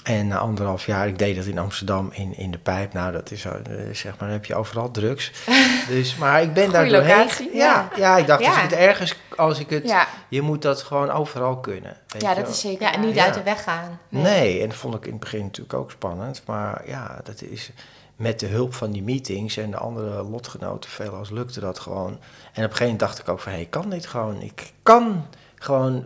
En na anderhalf jaar, ik deed dat in Amsterdam in, in de pijp. Nou, dat is, eh, zeg maar, dan heb je overal drugs. [LAUGHS] dus, maar ik ben daar doorheen. Ja, ja, ik dacht, als Ja. ik het ergens, als ik het, Ja, je moet dat gewoon overal kunnen. weet ja dat wel. is zeker Ja, en niet Ja. uit de weg gaan. Nee. en dat vond ik in het begin natuurlijk ook spannend. Maar ja, dat is met de hulp van die meetings en de andere lotgenoten veelal lukte dat gewoon. En op een gegeven moment dacht ik ook van, hé, ik kan dit gewoon. Ik kan gewoon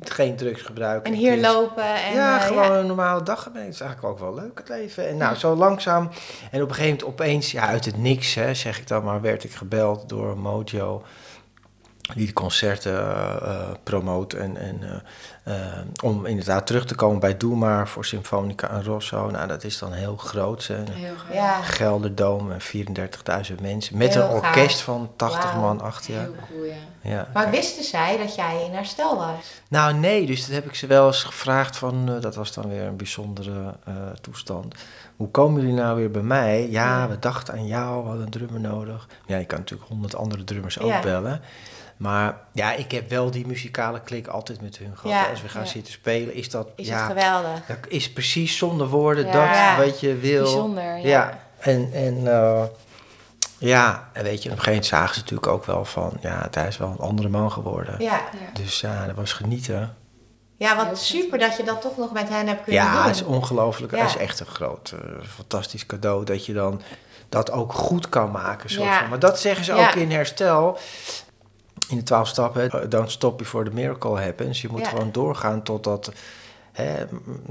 geen drugs gebruiken. En hier is- lopen. En, ja, eh, gewoon een normale dag. Het is eigenlijk ook wel leuk, het leven. En nou, zo langzaam. En op een gegeven moment opeens, ja, uit het niks, hè, zeg ik dan maar, werd ik gebeld door Mojo. Die de concerten eh, eh, promoot. En, en, eh, om inderdaad terug te komen bij Doe Maar voor Symfonica en Rosso. Nou, dat is dan heel groot. Hè. Heel. Ja, Gelderdoom en 34.000 mensen. Met Heel een orkest gaaf. van 80 Wauw. man achter je. Heel cool, ja. Ja. maar wisten zij dat jij in herstel was? Nou nee, dus dat heb ik ze wel eens gevraagd van, dat was dan weer een bijzondere eh, toestand. Hoe komen jullie nou weer bij mij? Ja, Ja. we dachten aan jou, we hadden een drummer nodig. Ja, je kan natuurlijk honderd andere drummers ook Ja. bellen. Maar ja, ik heb wel die muzikale klik altijd met hun gehad. Ja, Als we gaan ja. zitten spelen, is dat, Is ja, het geweldig? dat is precies zonder woorden Ja. dat Ja. wat je wil. Bijzonder, ja. Ja, en, en eh, ja, en weet je, op een gegeven moment zagen ze natuurlijk ook wel van, ja, hij is wel een andere man geworden. Ja. Ja. Dus ja, dat was genieten. ja, wat super dat je dat toch nog met hen hebt kunnen Ja, doen. het is ongelooflijk. Ja. Het is echt een groot, eh, fantastisch cadeau dat je dan dat ook goed kan maken. Soort Ja. van. Maar dat zeggen ze Ja. ook in herstel. In de twaalf stappen, eh, don't stop before the miracle happens. Je moet Ja. gewoon doorgaan totdat... Hè,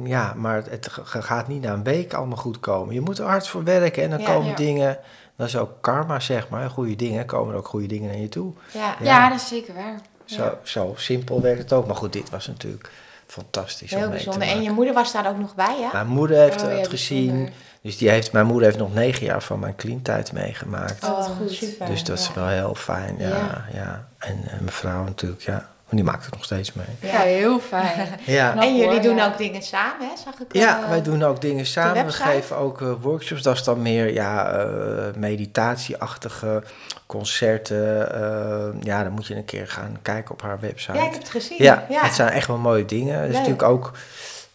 ja, maar het gaat niet na een week allemaal goed komen. Je moet er hard voor werken en dan Ja. komen Ja. dingen... Dat is ook karma, zeg maar. Goede dingen, komen er ook goede dingen naar je toe. Ja. Ja. Dat is zeker waar. Zo, zo simpel werkt het ook. Maar goed, dit was natuurlijk fantastisch om Heel te bijzonder. En je moeder was daar ook nog bij, ja? Mijn moeder heeft Oh, het gezien. bijzonder. Dus die heeft, mijn moeder heeft nog negen jaar van mijn clean-tijd meegemaakt. Oh, wat goed. super. dus dat is wel heel fijn, ja. ja. Ja. En, en mijn vrouw natuurlijk, ja. Want die maakt het nog steeds mee. Ja, heel fijn. [LAUGHS] Ja, Knap, En jullie hoor, doen ja. ook dingen samen, hè? Zag ik ja eh, wij doen ook dingen samen. We geven ook eh, workshops. Dat is dan meer ja, eh, meditatieachtige concerten. eh, ja, dan moet je een keer gaan kijken op haar website. Ja, ik heb het gezien. Ja, ja. het zijn echt wel mooie dingen. Het is natuurlijk ook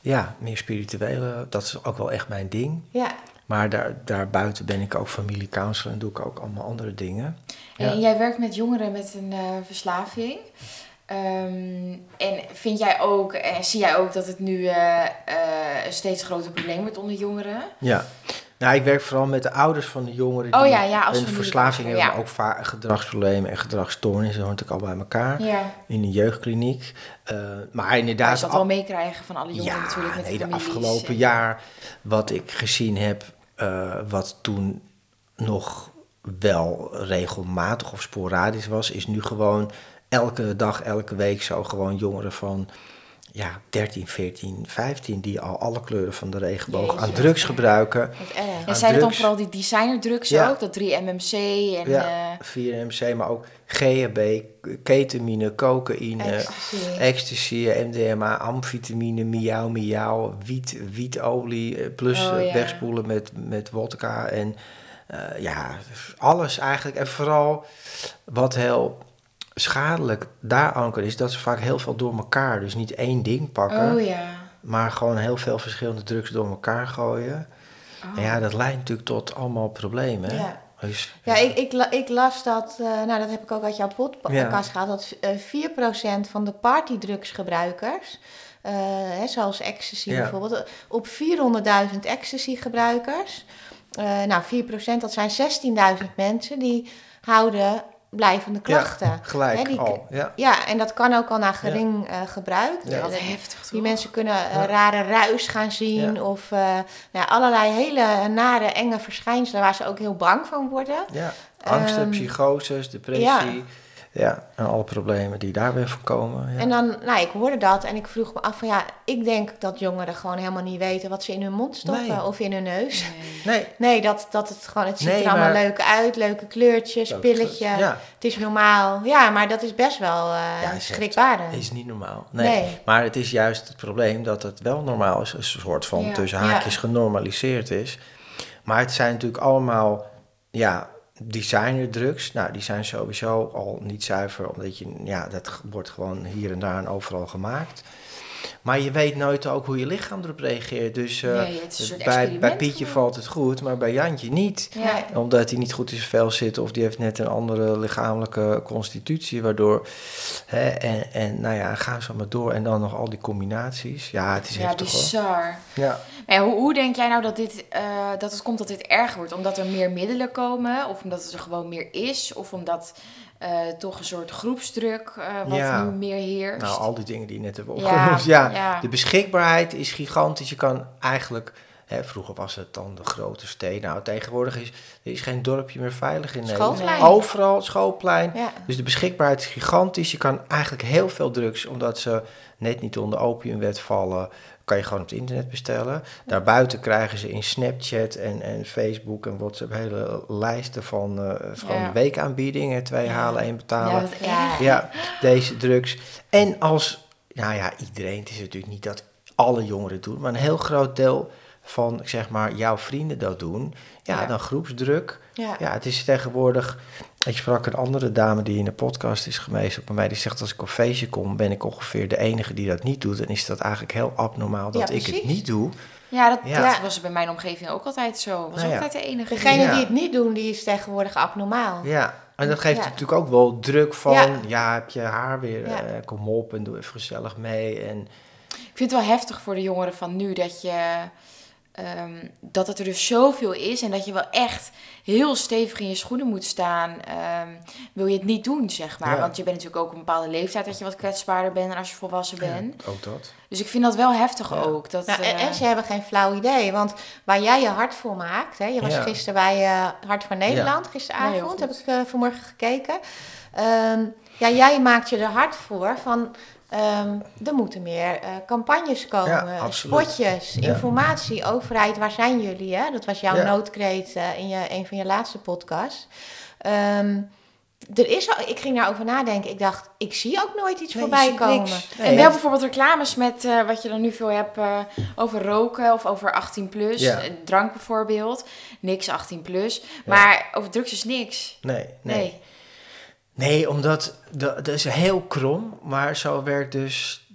ja, meer spirituele. Dat is ook wel echt mijn ding. ja. Maar daar, daarbuiten ben ik ook familiecounselor en doe ik ook allemaal andere dingen. Ja. En jij werkt met jongeren met een eh, verslaving. Ehm, en vind jij ook, en zie jij ook dat het nu eh, eh, een steeds groter probleem wordt onder jongeren? Ja. Nou, ik werk vooral met de ouders van de jongeren Oh die ja, ja, als een verslaving hebben, ja. maar ook vaak gedragsproblemen en gedragsstoornissen. Hoort natuurlijk al bij elkaar in een jeugdkliniek. Eh, maar inderdaad, je dat al- meekrijgen van alle jongeren natuurlijk met nee, de afgelopen en- jaar wat ik gezien heb, eh, wat toen nog wel regelmatig of sporadisch was, is nu gewoon elke dag, elke week zo gewoon jongeren van ja, 13, 14, 15 die al alle kleuren van de regenboog Jeetje. aan drugs gebruiken. En zijn het dan vooral die designerdrugs Ja. ook? Dat 3-MMC en... Ja, eh, 4MC, maar ook GHB, ketamine, cocaïne, Ecstasy. ecstasy, MDMA, amfetamine, miauw, miauw, wiet, wietolie, eh, plus Oh, eh, ja. wegspoelen met, met wodka en eh, ja, alles eigenlijk. En vooral wat heel schadelijk daaraan is dat ze vaak heel veel door elkaar, dus niet één ding pakken, oh ja. maar gewoon heel veel verschillende drugs door elkaar gooien. Oh. En ja, dat leidt natuurlijk tot allemaal problemen. Ja. Dus, Ja, ik, ik, ik las dat, eh, nou dat heb ik ook uit jouw podcast Ja. gehaald, dat eh 4% van de partydrugsgebruikers, eh, hè, zoals ecstasy Ja. bijvoorbeeld, eh, op 400.000 ecstasy-gebruikers, eh, nou 4% dat zijn 16.000 mensen, die houden blijvende klachten. Gelijk Hè, die- al. Ja. Ja, en dat kan ook al na gering eh, gebruik. Ja. Eh, heftig toch? Die mensen kunnen Ja. rare ruis gaan zien Ja. of eh, nou ja, allerlei hele nare, enge verschijnselen waar ze ook heel bang van worden. ja. Angsten, Ehm, psychoses, depressie. Ja. en alle problemen die daarbij voorkomen. Ja. En dan, nou, ik hoorde dat en ik vroeg me af van ja, ik denk dat jongeren gewoon helemaal niet weten wat ze in hun mond stoppen Nee. of in hun neus. Nee. nee, [LAUGHS] Nee, dat, dat het gewoon, het ziet Nee, er allemaal maar- leuk uit, leuke kleurtjes, dat- pilletje, Ja, het is normaal. Ja, maar dat is best wel eh Ja, schrikbarend. is niet normaal. Nee. Maar het is juist het probleem dat het wel normaal is. Een soort van tussen haakjes genormaliseerd is. Maar het zijn natuurlijk allemaal ja, designerdrugs. Nou, die zijn sowieso al niet zuiver. Omdat je, ja, dat wordt gewoon hier en daar en overal gemaakt. Maar je weet nooit ook hoe je lichaam erop reageert. Dus eh, Nee, het is een soort bij, bij Pietje gewoon. valt het goed, maar bij Jantje niet Ja. Omdat hij niet goed in zijn vel zit of die heeft net een andere lichamelijke constitutie, waardoor. Hè, en, en nou ja, ga zo maar door. En dan nog al die combinaties. Ja, het is Ja, heftig hoor. bizar. Ja. Maar ja, hoe, hoe denk jij nou dat, dit, eh, dat het komt dat dit erger wordt? Omdat er meer middelen komen? Of omdat het er gewoon meer is? Of omdat eh, toch een soort groepsdruk eh, wat Ja. nu meer heerst? Nou, al die dingen die je net hebben opgenoemd. [LAUGHS] Ja, ja. de beschikbaarheid is gigantisch. Je kan eigenlijk. Hè, vroeger was het dan de grote steden. Nou, tegenwoordig is er is geen dorpje meer veilig in Nederland. Schoolplein. Overal, schoolplein. Ja. Dus de beschikbaarheid is gigantisch. Je kan eigenlijk heel veel drugs, omdat ze net niet onder de opiumwet vallen, kan je gewoon op het internet bestellen. Daarbuiten krijgen ze in Snapchat en, en Facebook en WhatsApp hele lijsten van eh van Ja. weekaanbiedingen. Twee Ja. halen, één betalen. Ja, Ja. deze drugs. En als, nou ja, iedereen, het is natuurlijk niet dat alle jongeren doen, maar een heel groot deel van, zeg maar, jouw vrienden dat doen. Ja, Ja. dan groepsdruk. Ja. Ja, het is tegenwoordig. Ik sprak een andere dame die in de podcast is geweest bij mij. Die zegt: Als ik op een feestje kom, ben ik ongeveer de enige die dat niet doet. En is dat eigenlijk heel abnormaal dat Ja, ik het niet doe. Ja, dat, Ja. dat was bij mijn omgeving ook altijd zo. Was Nou ja. altijd de enige. Degene die- Ja. die het niet doen, die is tegenwoordig abnormaal. Ja, en dat geeft Ja. natuurlijk ook wel druk van: Ja. ja, heb je haar weer? Ja. eh, kom op en doe even gezellig mee. En Ik vind het wel heftig voor de jongeren van nu dat je. Ehm, dat het er dus zoveel is en dat je wel echt heel stevig in je schoenen moet staan. ehm, wil je het niet doen, zeg maar. Ja. Want je bent natuurlijk ook op een bepaalde leeftijd dat je wat kwetsbaarder bent dan als je volwassen bent. Ja, ook dat. Dus ik vind dat wel heftig Ja. ook. Dat, Nou, en, eh, en ze hebben geen flauw idee. Want waar jij je hart voor maakt. Hè, je was Ja. gisteren bij eh, Hart voor Nederland, gisteravond. Heb ik eh, vanmorgen gekeken. Ehm, ja, jij maakt je er hard voor van. Ehm, er moeten meer eh, campagnes komen, Ja, absoluut. spotjes, Ja. informatie, overheid, waar zijn jullie? Hè? Dat was jouw Ja. noodkreet eh, in je, een van je laatste podcasts. Ehm, er is al, ik ging daarover nadenken. Ik dacht, ik zie ook nooit iets Nee, voorbij komen. en wel bijvoorbeeld reclames met eh, wat je dan nu veel hebt eh, over roken of over 18 plus. Ja. Drank bijvoorbeeld. Niks 18 plus. Maar over drugs is niks. Nee, nee. Nee. Nee, omdat dat is heel krom, maar zo werkt dus,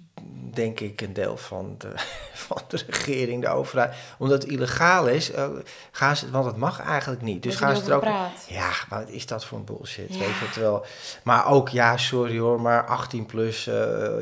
denk ik, een deel van de, [LAUGHS] van de regering, de overheid. Omdat het illegaal is, eh, gaan ze, want het mag eigenlijk niet. Dus gaan ze er ook. Ja, maar wat is dat voor een bullshit? Ja. Weet je het wel? Maar ook, ja, sorry hoor, maar 18 plus, eh,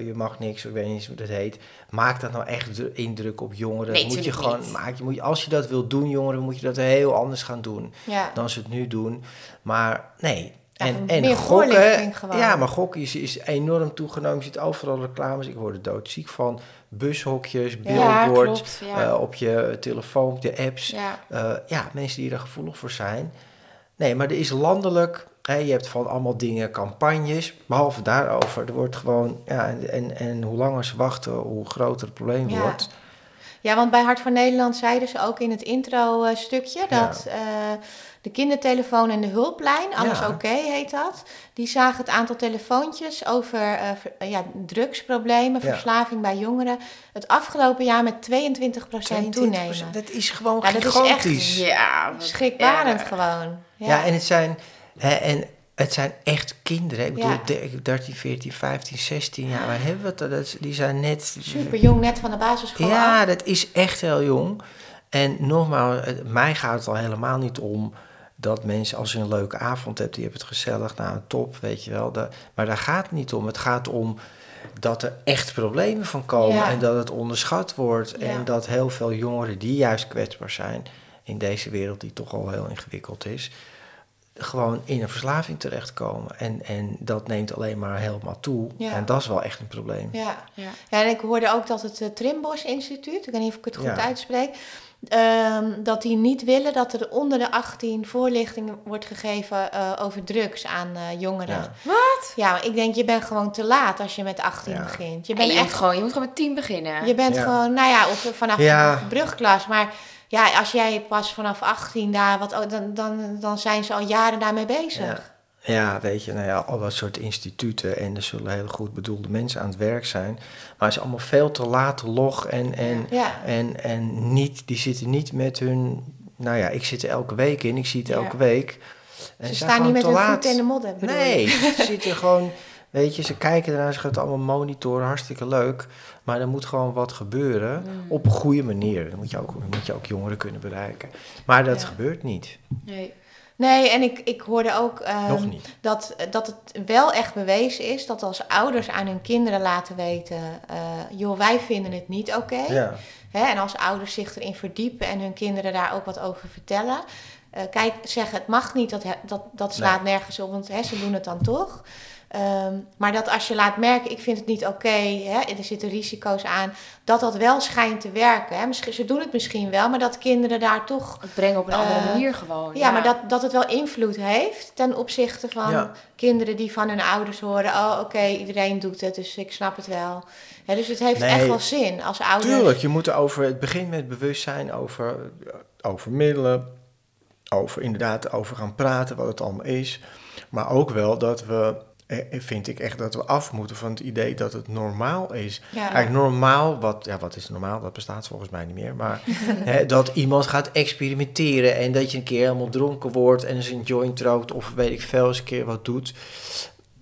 je mag niks, ik weet niet hoe dat heet. Maak dat nou echt dru- indruk op jongeren? Nee, moet je gewoon, niet. maak, je moet, als je dat wil doen, jongeren, moet je dat heel anders gaan doen Ja. dan ze het nu doen. Maar nee. Ja, En, en gokken, gewoon. ja, maar gokken is, is enorm toegenomen. Je ziet overal reclames. Ik word er doodziek van. Bushokjes, billboards. Ja. eh, op je telefoon, op je apps. ja. Eh, ja, mensen die er gevoelig voor zijn. Nee, maar er is landelijk, hè, je hebt van allemaal dingen, campagnes, behalve daarover. Er wordt gewoon, ja, en, en, en hoe langer ze wachten, hoe groter het probleem Ja. wordt. Ja, want bij Hart voor Nederland zeiden ze ook in het intro-stukje Ja. dat eh, de kindertelefoon en de hulplijn, alles Ja. oké heet dat, die zagen het aantal telefoontjes over eh, ver- eh, ja, drugsproblemen, Ja. verslaving bij jongeren, het afgelopen jaar met 22% 22%, toenemen. dat is gewoon Ja, dat is echt- gigantisch. Ja, Schrikbarend gewoon. Ja. Ja, en het zijn, hè, en het zijn echt kinderen. Ik bedoel, Ja. de- 13, 14, 15, 16 jaar. Waar hebben we het? Dat die zijn net... Super jong, net van de basisschool Ja, dat is echt heel jong. En nogmaals, mij gaat het al helemaal niet om dat mensen als je een leuke avond hebt, die hebben het gezellig, nou top, weet je wel. Maar daar gaat het niet om. Het gaat om dat er echt problemen van komen Ja. en dat het onderschat wordt. Ja. En dat heel veel jongeren die juist kwetsbaar zijn in deze wereld die toch al heel ingewikkeld is, gewoon in een verslaving terechtkomen. En, en dat neemt alleen maar helemaal toe. Ja. En dat is wel echt een probleem. Ja. Ja. ja, en ik hoorde ook dat het eh, Trimbos Instituut, ik weet niet of ik het goed Ja. uitspreek, ehm, dat die niet willen dat er onder de 18 voorlichting wordt gegeven eh, over drugs aan eh, jongeren. Ja. Wat? Ja, ik denk, je bent gewoon te laat als je met 18 Ja. begint. Je bent echt gewoon, je moet gewoon met tien beginnen. Je bent Ja. gewoon, nou ja, of vanaf Ja. de brugklas. Maar ja, als jij pas vanaf 18 daar, wat, oh, dan, dan, dan zijn ze al jaren daarmee bezig. Ja. Ja, weet je, nou ja, al dat soort instituten en er zullen hele goed bedoelde mensen aan het werk zijn. Maar het is allemaal veel te laat log en, en, Ja. en, en niet, die zitten niet met hun, nou ja, ik zit er elke week in, ik zie het Ja. elke week. En Ze staan niet met hun voeten in de modder. Nee, ze zitten gewoon, [LAUGHS] weet je, ze kijken ernaar, ze gaan het allemaal monitoren, hartstikke leuk. Maar er moet gewoon wat gebeuren Mm. op een goede manier. Dan moet je ook, moet je ook jongeren kunnen bereiken. Maar dat Ja. gebeurt niet, Nee. Nee, en ik, ik hoorde ook ehm, nog niet. Dat, dat het wel echt bewezen is dat als ouders aan hun kinderen laten weten: eh, joh, wij vinden het niet oké. Ja, en als ouders zich erin verdiepen en hun kinderen daar ook wat over vertellen. eh, kijk, zeggen het mag niet, dat, dat, dat slaat nergens op, want hè, ze doen het dan toch. Ehm, maar dat als je laat merken, ik vind het niet oké, hè, er zitten risico's aan, dat dat wel schijnt te werken. Hè. Misschien, ze doen het misschien wel, maar dat kinderen daar toch... Het brengen op een andere Eh, manier gewoon. Ja, maar dat, dat het wel invloed heeft ten opzichte van Ja. kinderen die van hun ouders horen... oh, oké, iedereen doet het, dus ik snap het wel. Hè, dus het heeft Nee. echt wel zin als ouders... Tuurlijk, je moet er over, het begint met bewustzijn over, over middelen, over inderdaad over gaan praten, wat het allemaal is. Maar ook wel dat we, vind ik echt dat we af moeten van het idee dat het normaal is. Ja. Eigenlijk normaal, wat, ja, wat is normaal? Dat bestaat volgens mij niet meer. Maar [LAUGHS] hè, dat iemand gaat experimenteren en dat je een keer helemaal dronken wordt en eens een joint rookt of weet ik veel, eens een keer wat doet.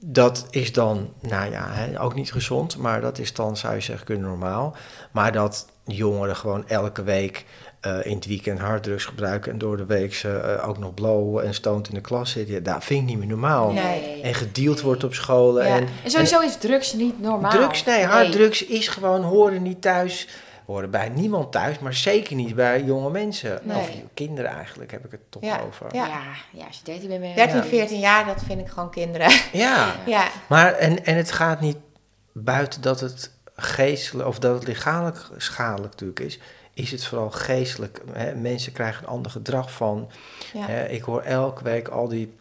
Dat is dan, nou ja, hè, ook niet gezond, maar dat is dan, zou je zeggen, kunnen normaal. Maar dat jongeren gewoon elke week eh, in het weekend harddrugs gebruiken en door de week ze eh, ook nog blowen en stoned in de klas zitten, ja, dat vind ik niet meer normaal. Nee. En gedeeld wordt op scholen. Ja. En, En sowieso is drugs niet normaal. Drugs, nee, harddrugs is gewoon horen niet thuis. Horen bij niemand thuis, maar zeker niet bij jonge mensen. Nee. Of kinderen eigenlijk, heb ik het toch Ja, over. ja. Ja. ja, als je 13 bent, ben je... 13, Ja. 14 jaar, dat vind ik gewoon kinderen. [LAUGHS] Ja, [LAUGHS] ja, maar en, en het gaat niet buiten dat het geestelijk, of dat het lichamelijk schadelijk natuurlijk is, is het vooral geestelijk. Hè? Mensen krijgen een ander gedrag van. ja. Hè, ik hoor elke week al die.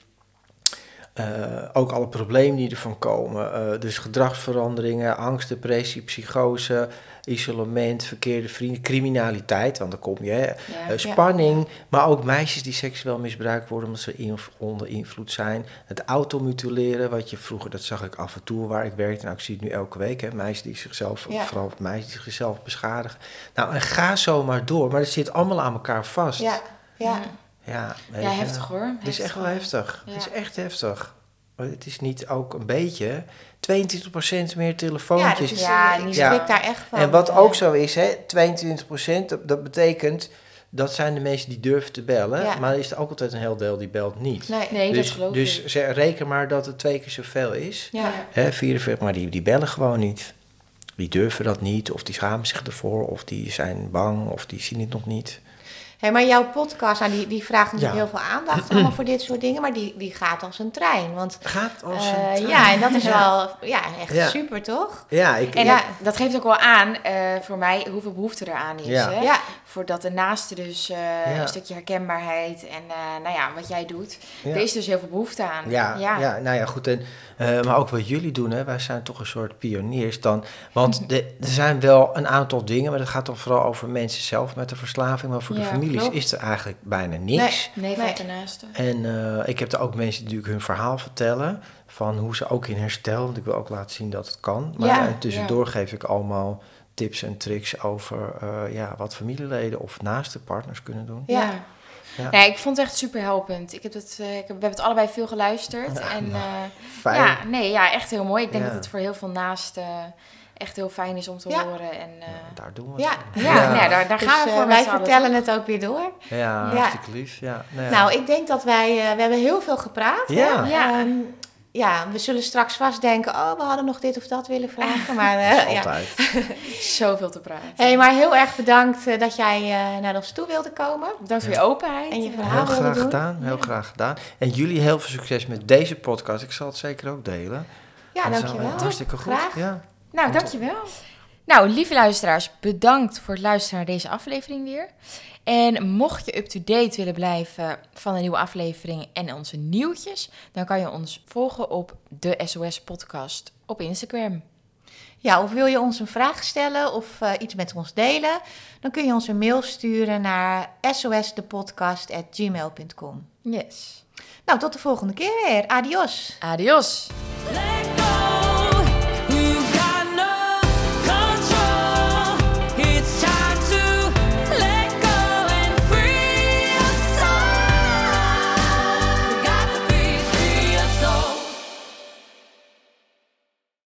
Eh, ook alle problemen die ervan komen. Eh, dus gedragsveranderingen, angst, depressie, psychose, isolement, verkeerde vrienden, criminaliteit, want dan kom je. Hè, Ja. eh, spanning, maar ook meisjes die seksueel misbruikt worden omdat ze in, onder invloed zijn. Het automutileren, wat je vroeger, dat zag ik af en toe waar ik werkte. Nou, ik zie het nu elke week, hè, meisjes die zichzelf, Ja. vooral meisjes die zichzelf beschadigen. Nou, en ga zo maar door, maar het zit allemaal aan elkaar vast. ja, ja. Ja, Ja, heftig hoor. Het is echt wel heftig. Ja. Het is echt heftig. Het is niet ook een beetje. 22% meer telefoontjes. Ja, is, Ja, schrik waar. daar echt van. en wat ook zo is, hè, 22%, dat, dat betekent dat zijn de mensen die durven te bellen. Ja. Maar er is er ook altijd een heel deel die belt niet. Nee, Nee, dus dat geloof dus ik. ze, reken maar dat het twee keer zoveel is. ja. Hè, 44, maar die, die bellen gewoon niet. Die durven dat niet, of die schamen zich ervoor, of die zijn bang, of die zien het nog niet. Hey, maar jouw podcast, nou, die, die vraagt natuurlijk Ja. heel veel aandacht allemaal voor dit soort dingen, maar die, die gaat als een trein. Want Gaat als eh, een trein. ja, en dat is wel ja, echt Ja. super, toch? Ja, ik, En Ja. dat, dat geeft ook wel aan, eh, voor mij, hoeveel behoefte er aan is. Ja. Hè? Ja, Voordat de naaste dus eh, Ja. een stukje herkenbaarheid en eh, nou ja, wat jij doet. Ja. Er is dus heel veel behoefte aan. Ja, ja. nou ja, goed. En, eh, maar ook wat jullie doen, hè, wij zijn toch een soort pioniers dan. Want [LAUGHS] de, er zijn wel een aantal dingen, maar dat gaat dan vooral over mensen zelf met de verslaving. Maar voor de Ja, families klopt. is er eigenlijk bijna niks. Nee, Nee. van de naaste. En eh, ik heb er ook mensen die natuurlijk hun verhaal vertellen. Van hoe ze ook in herstel, want ik wil ook laten zien dat het kan. Maar Ja, tussendoor geef ik allemaal tips en tricks over eh, ja, wat familieleden of naaste partners kunnen doen. Ja. Ja. Ja. Nee, ik vond het echt super helpend. Ik heb het, eh, ik heb, we hebben het allebei veel geluisterd. en eh, Fijn. ja, nee, ja, echt heel mooi. Ik denk Ja. dat het voor heel veel naasten echt heel fijn is om te Ja. horen. En, eh, Daar doen we Ja. het. ja, nou ja, daar, daar dus gaan we eh, voor wij vertellen het ook weer door. Ja, Ja. hartstikke lief. Ja, nou ja. Nou, ik denk dat wij, eh, we hebben heel veel gepraat. Ja. Ja. Ja, we zullen straks vast denken, oh, we hadden nog dit of dat willen vragen. [LAUGHS] Maar, eh, ja. Altijd. [LAUGHS] Zoveel te praten. Hey, maar heel erg bedankt eh, dat jij eh, naar ons toe wilde komen. Bedankt voor je openheid. En je Ja. verhaal. Heel graag doen. gedaan, heel graag gedaan. En jullie heel veel succes met deze podcast. Ik zal het zeker ook delen. Ja, Dat is dankjewel. wel Hartstikke goed. Graag. Ja. Nou, dankjewel. Nou, lieve luisteraars, bedankt voor het luisteren naar deze aflevering weer. En mocht je up-to-date willen blijven van de nieuwe aflevering en onze nieuwtjes, dan kan je ons volgen op de SOS Podcast op Instagram. Ja, of wil je ons een vraag stellen of eh, iets met ons delen? Dan kun je ons een mail sturen naar sosdepodcast.gmail.com. Yes. Nou, tot de volgende keer weer. Adios. Adios.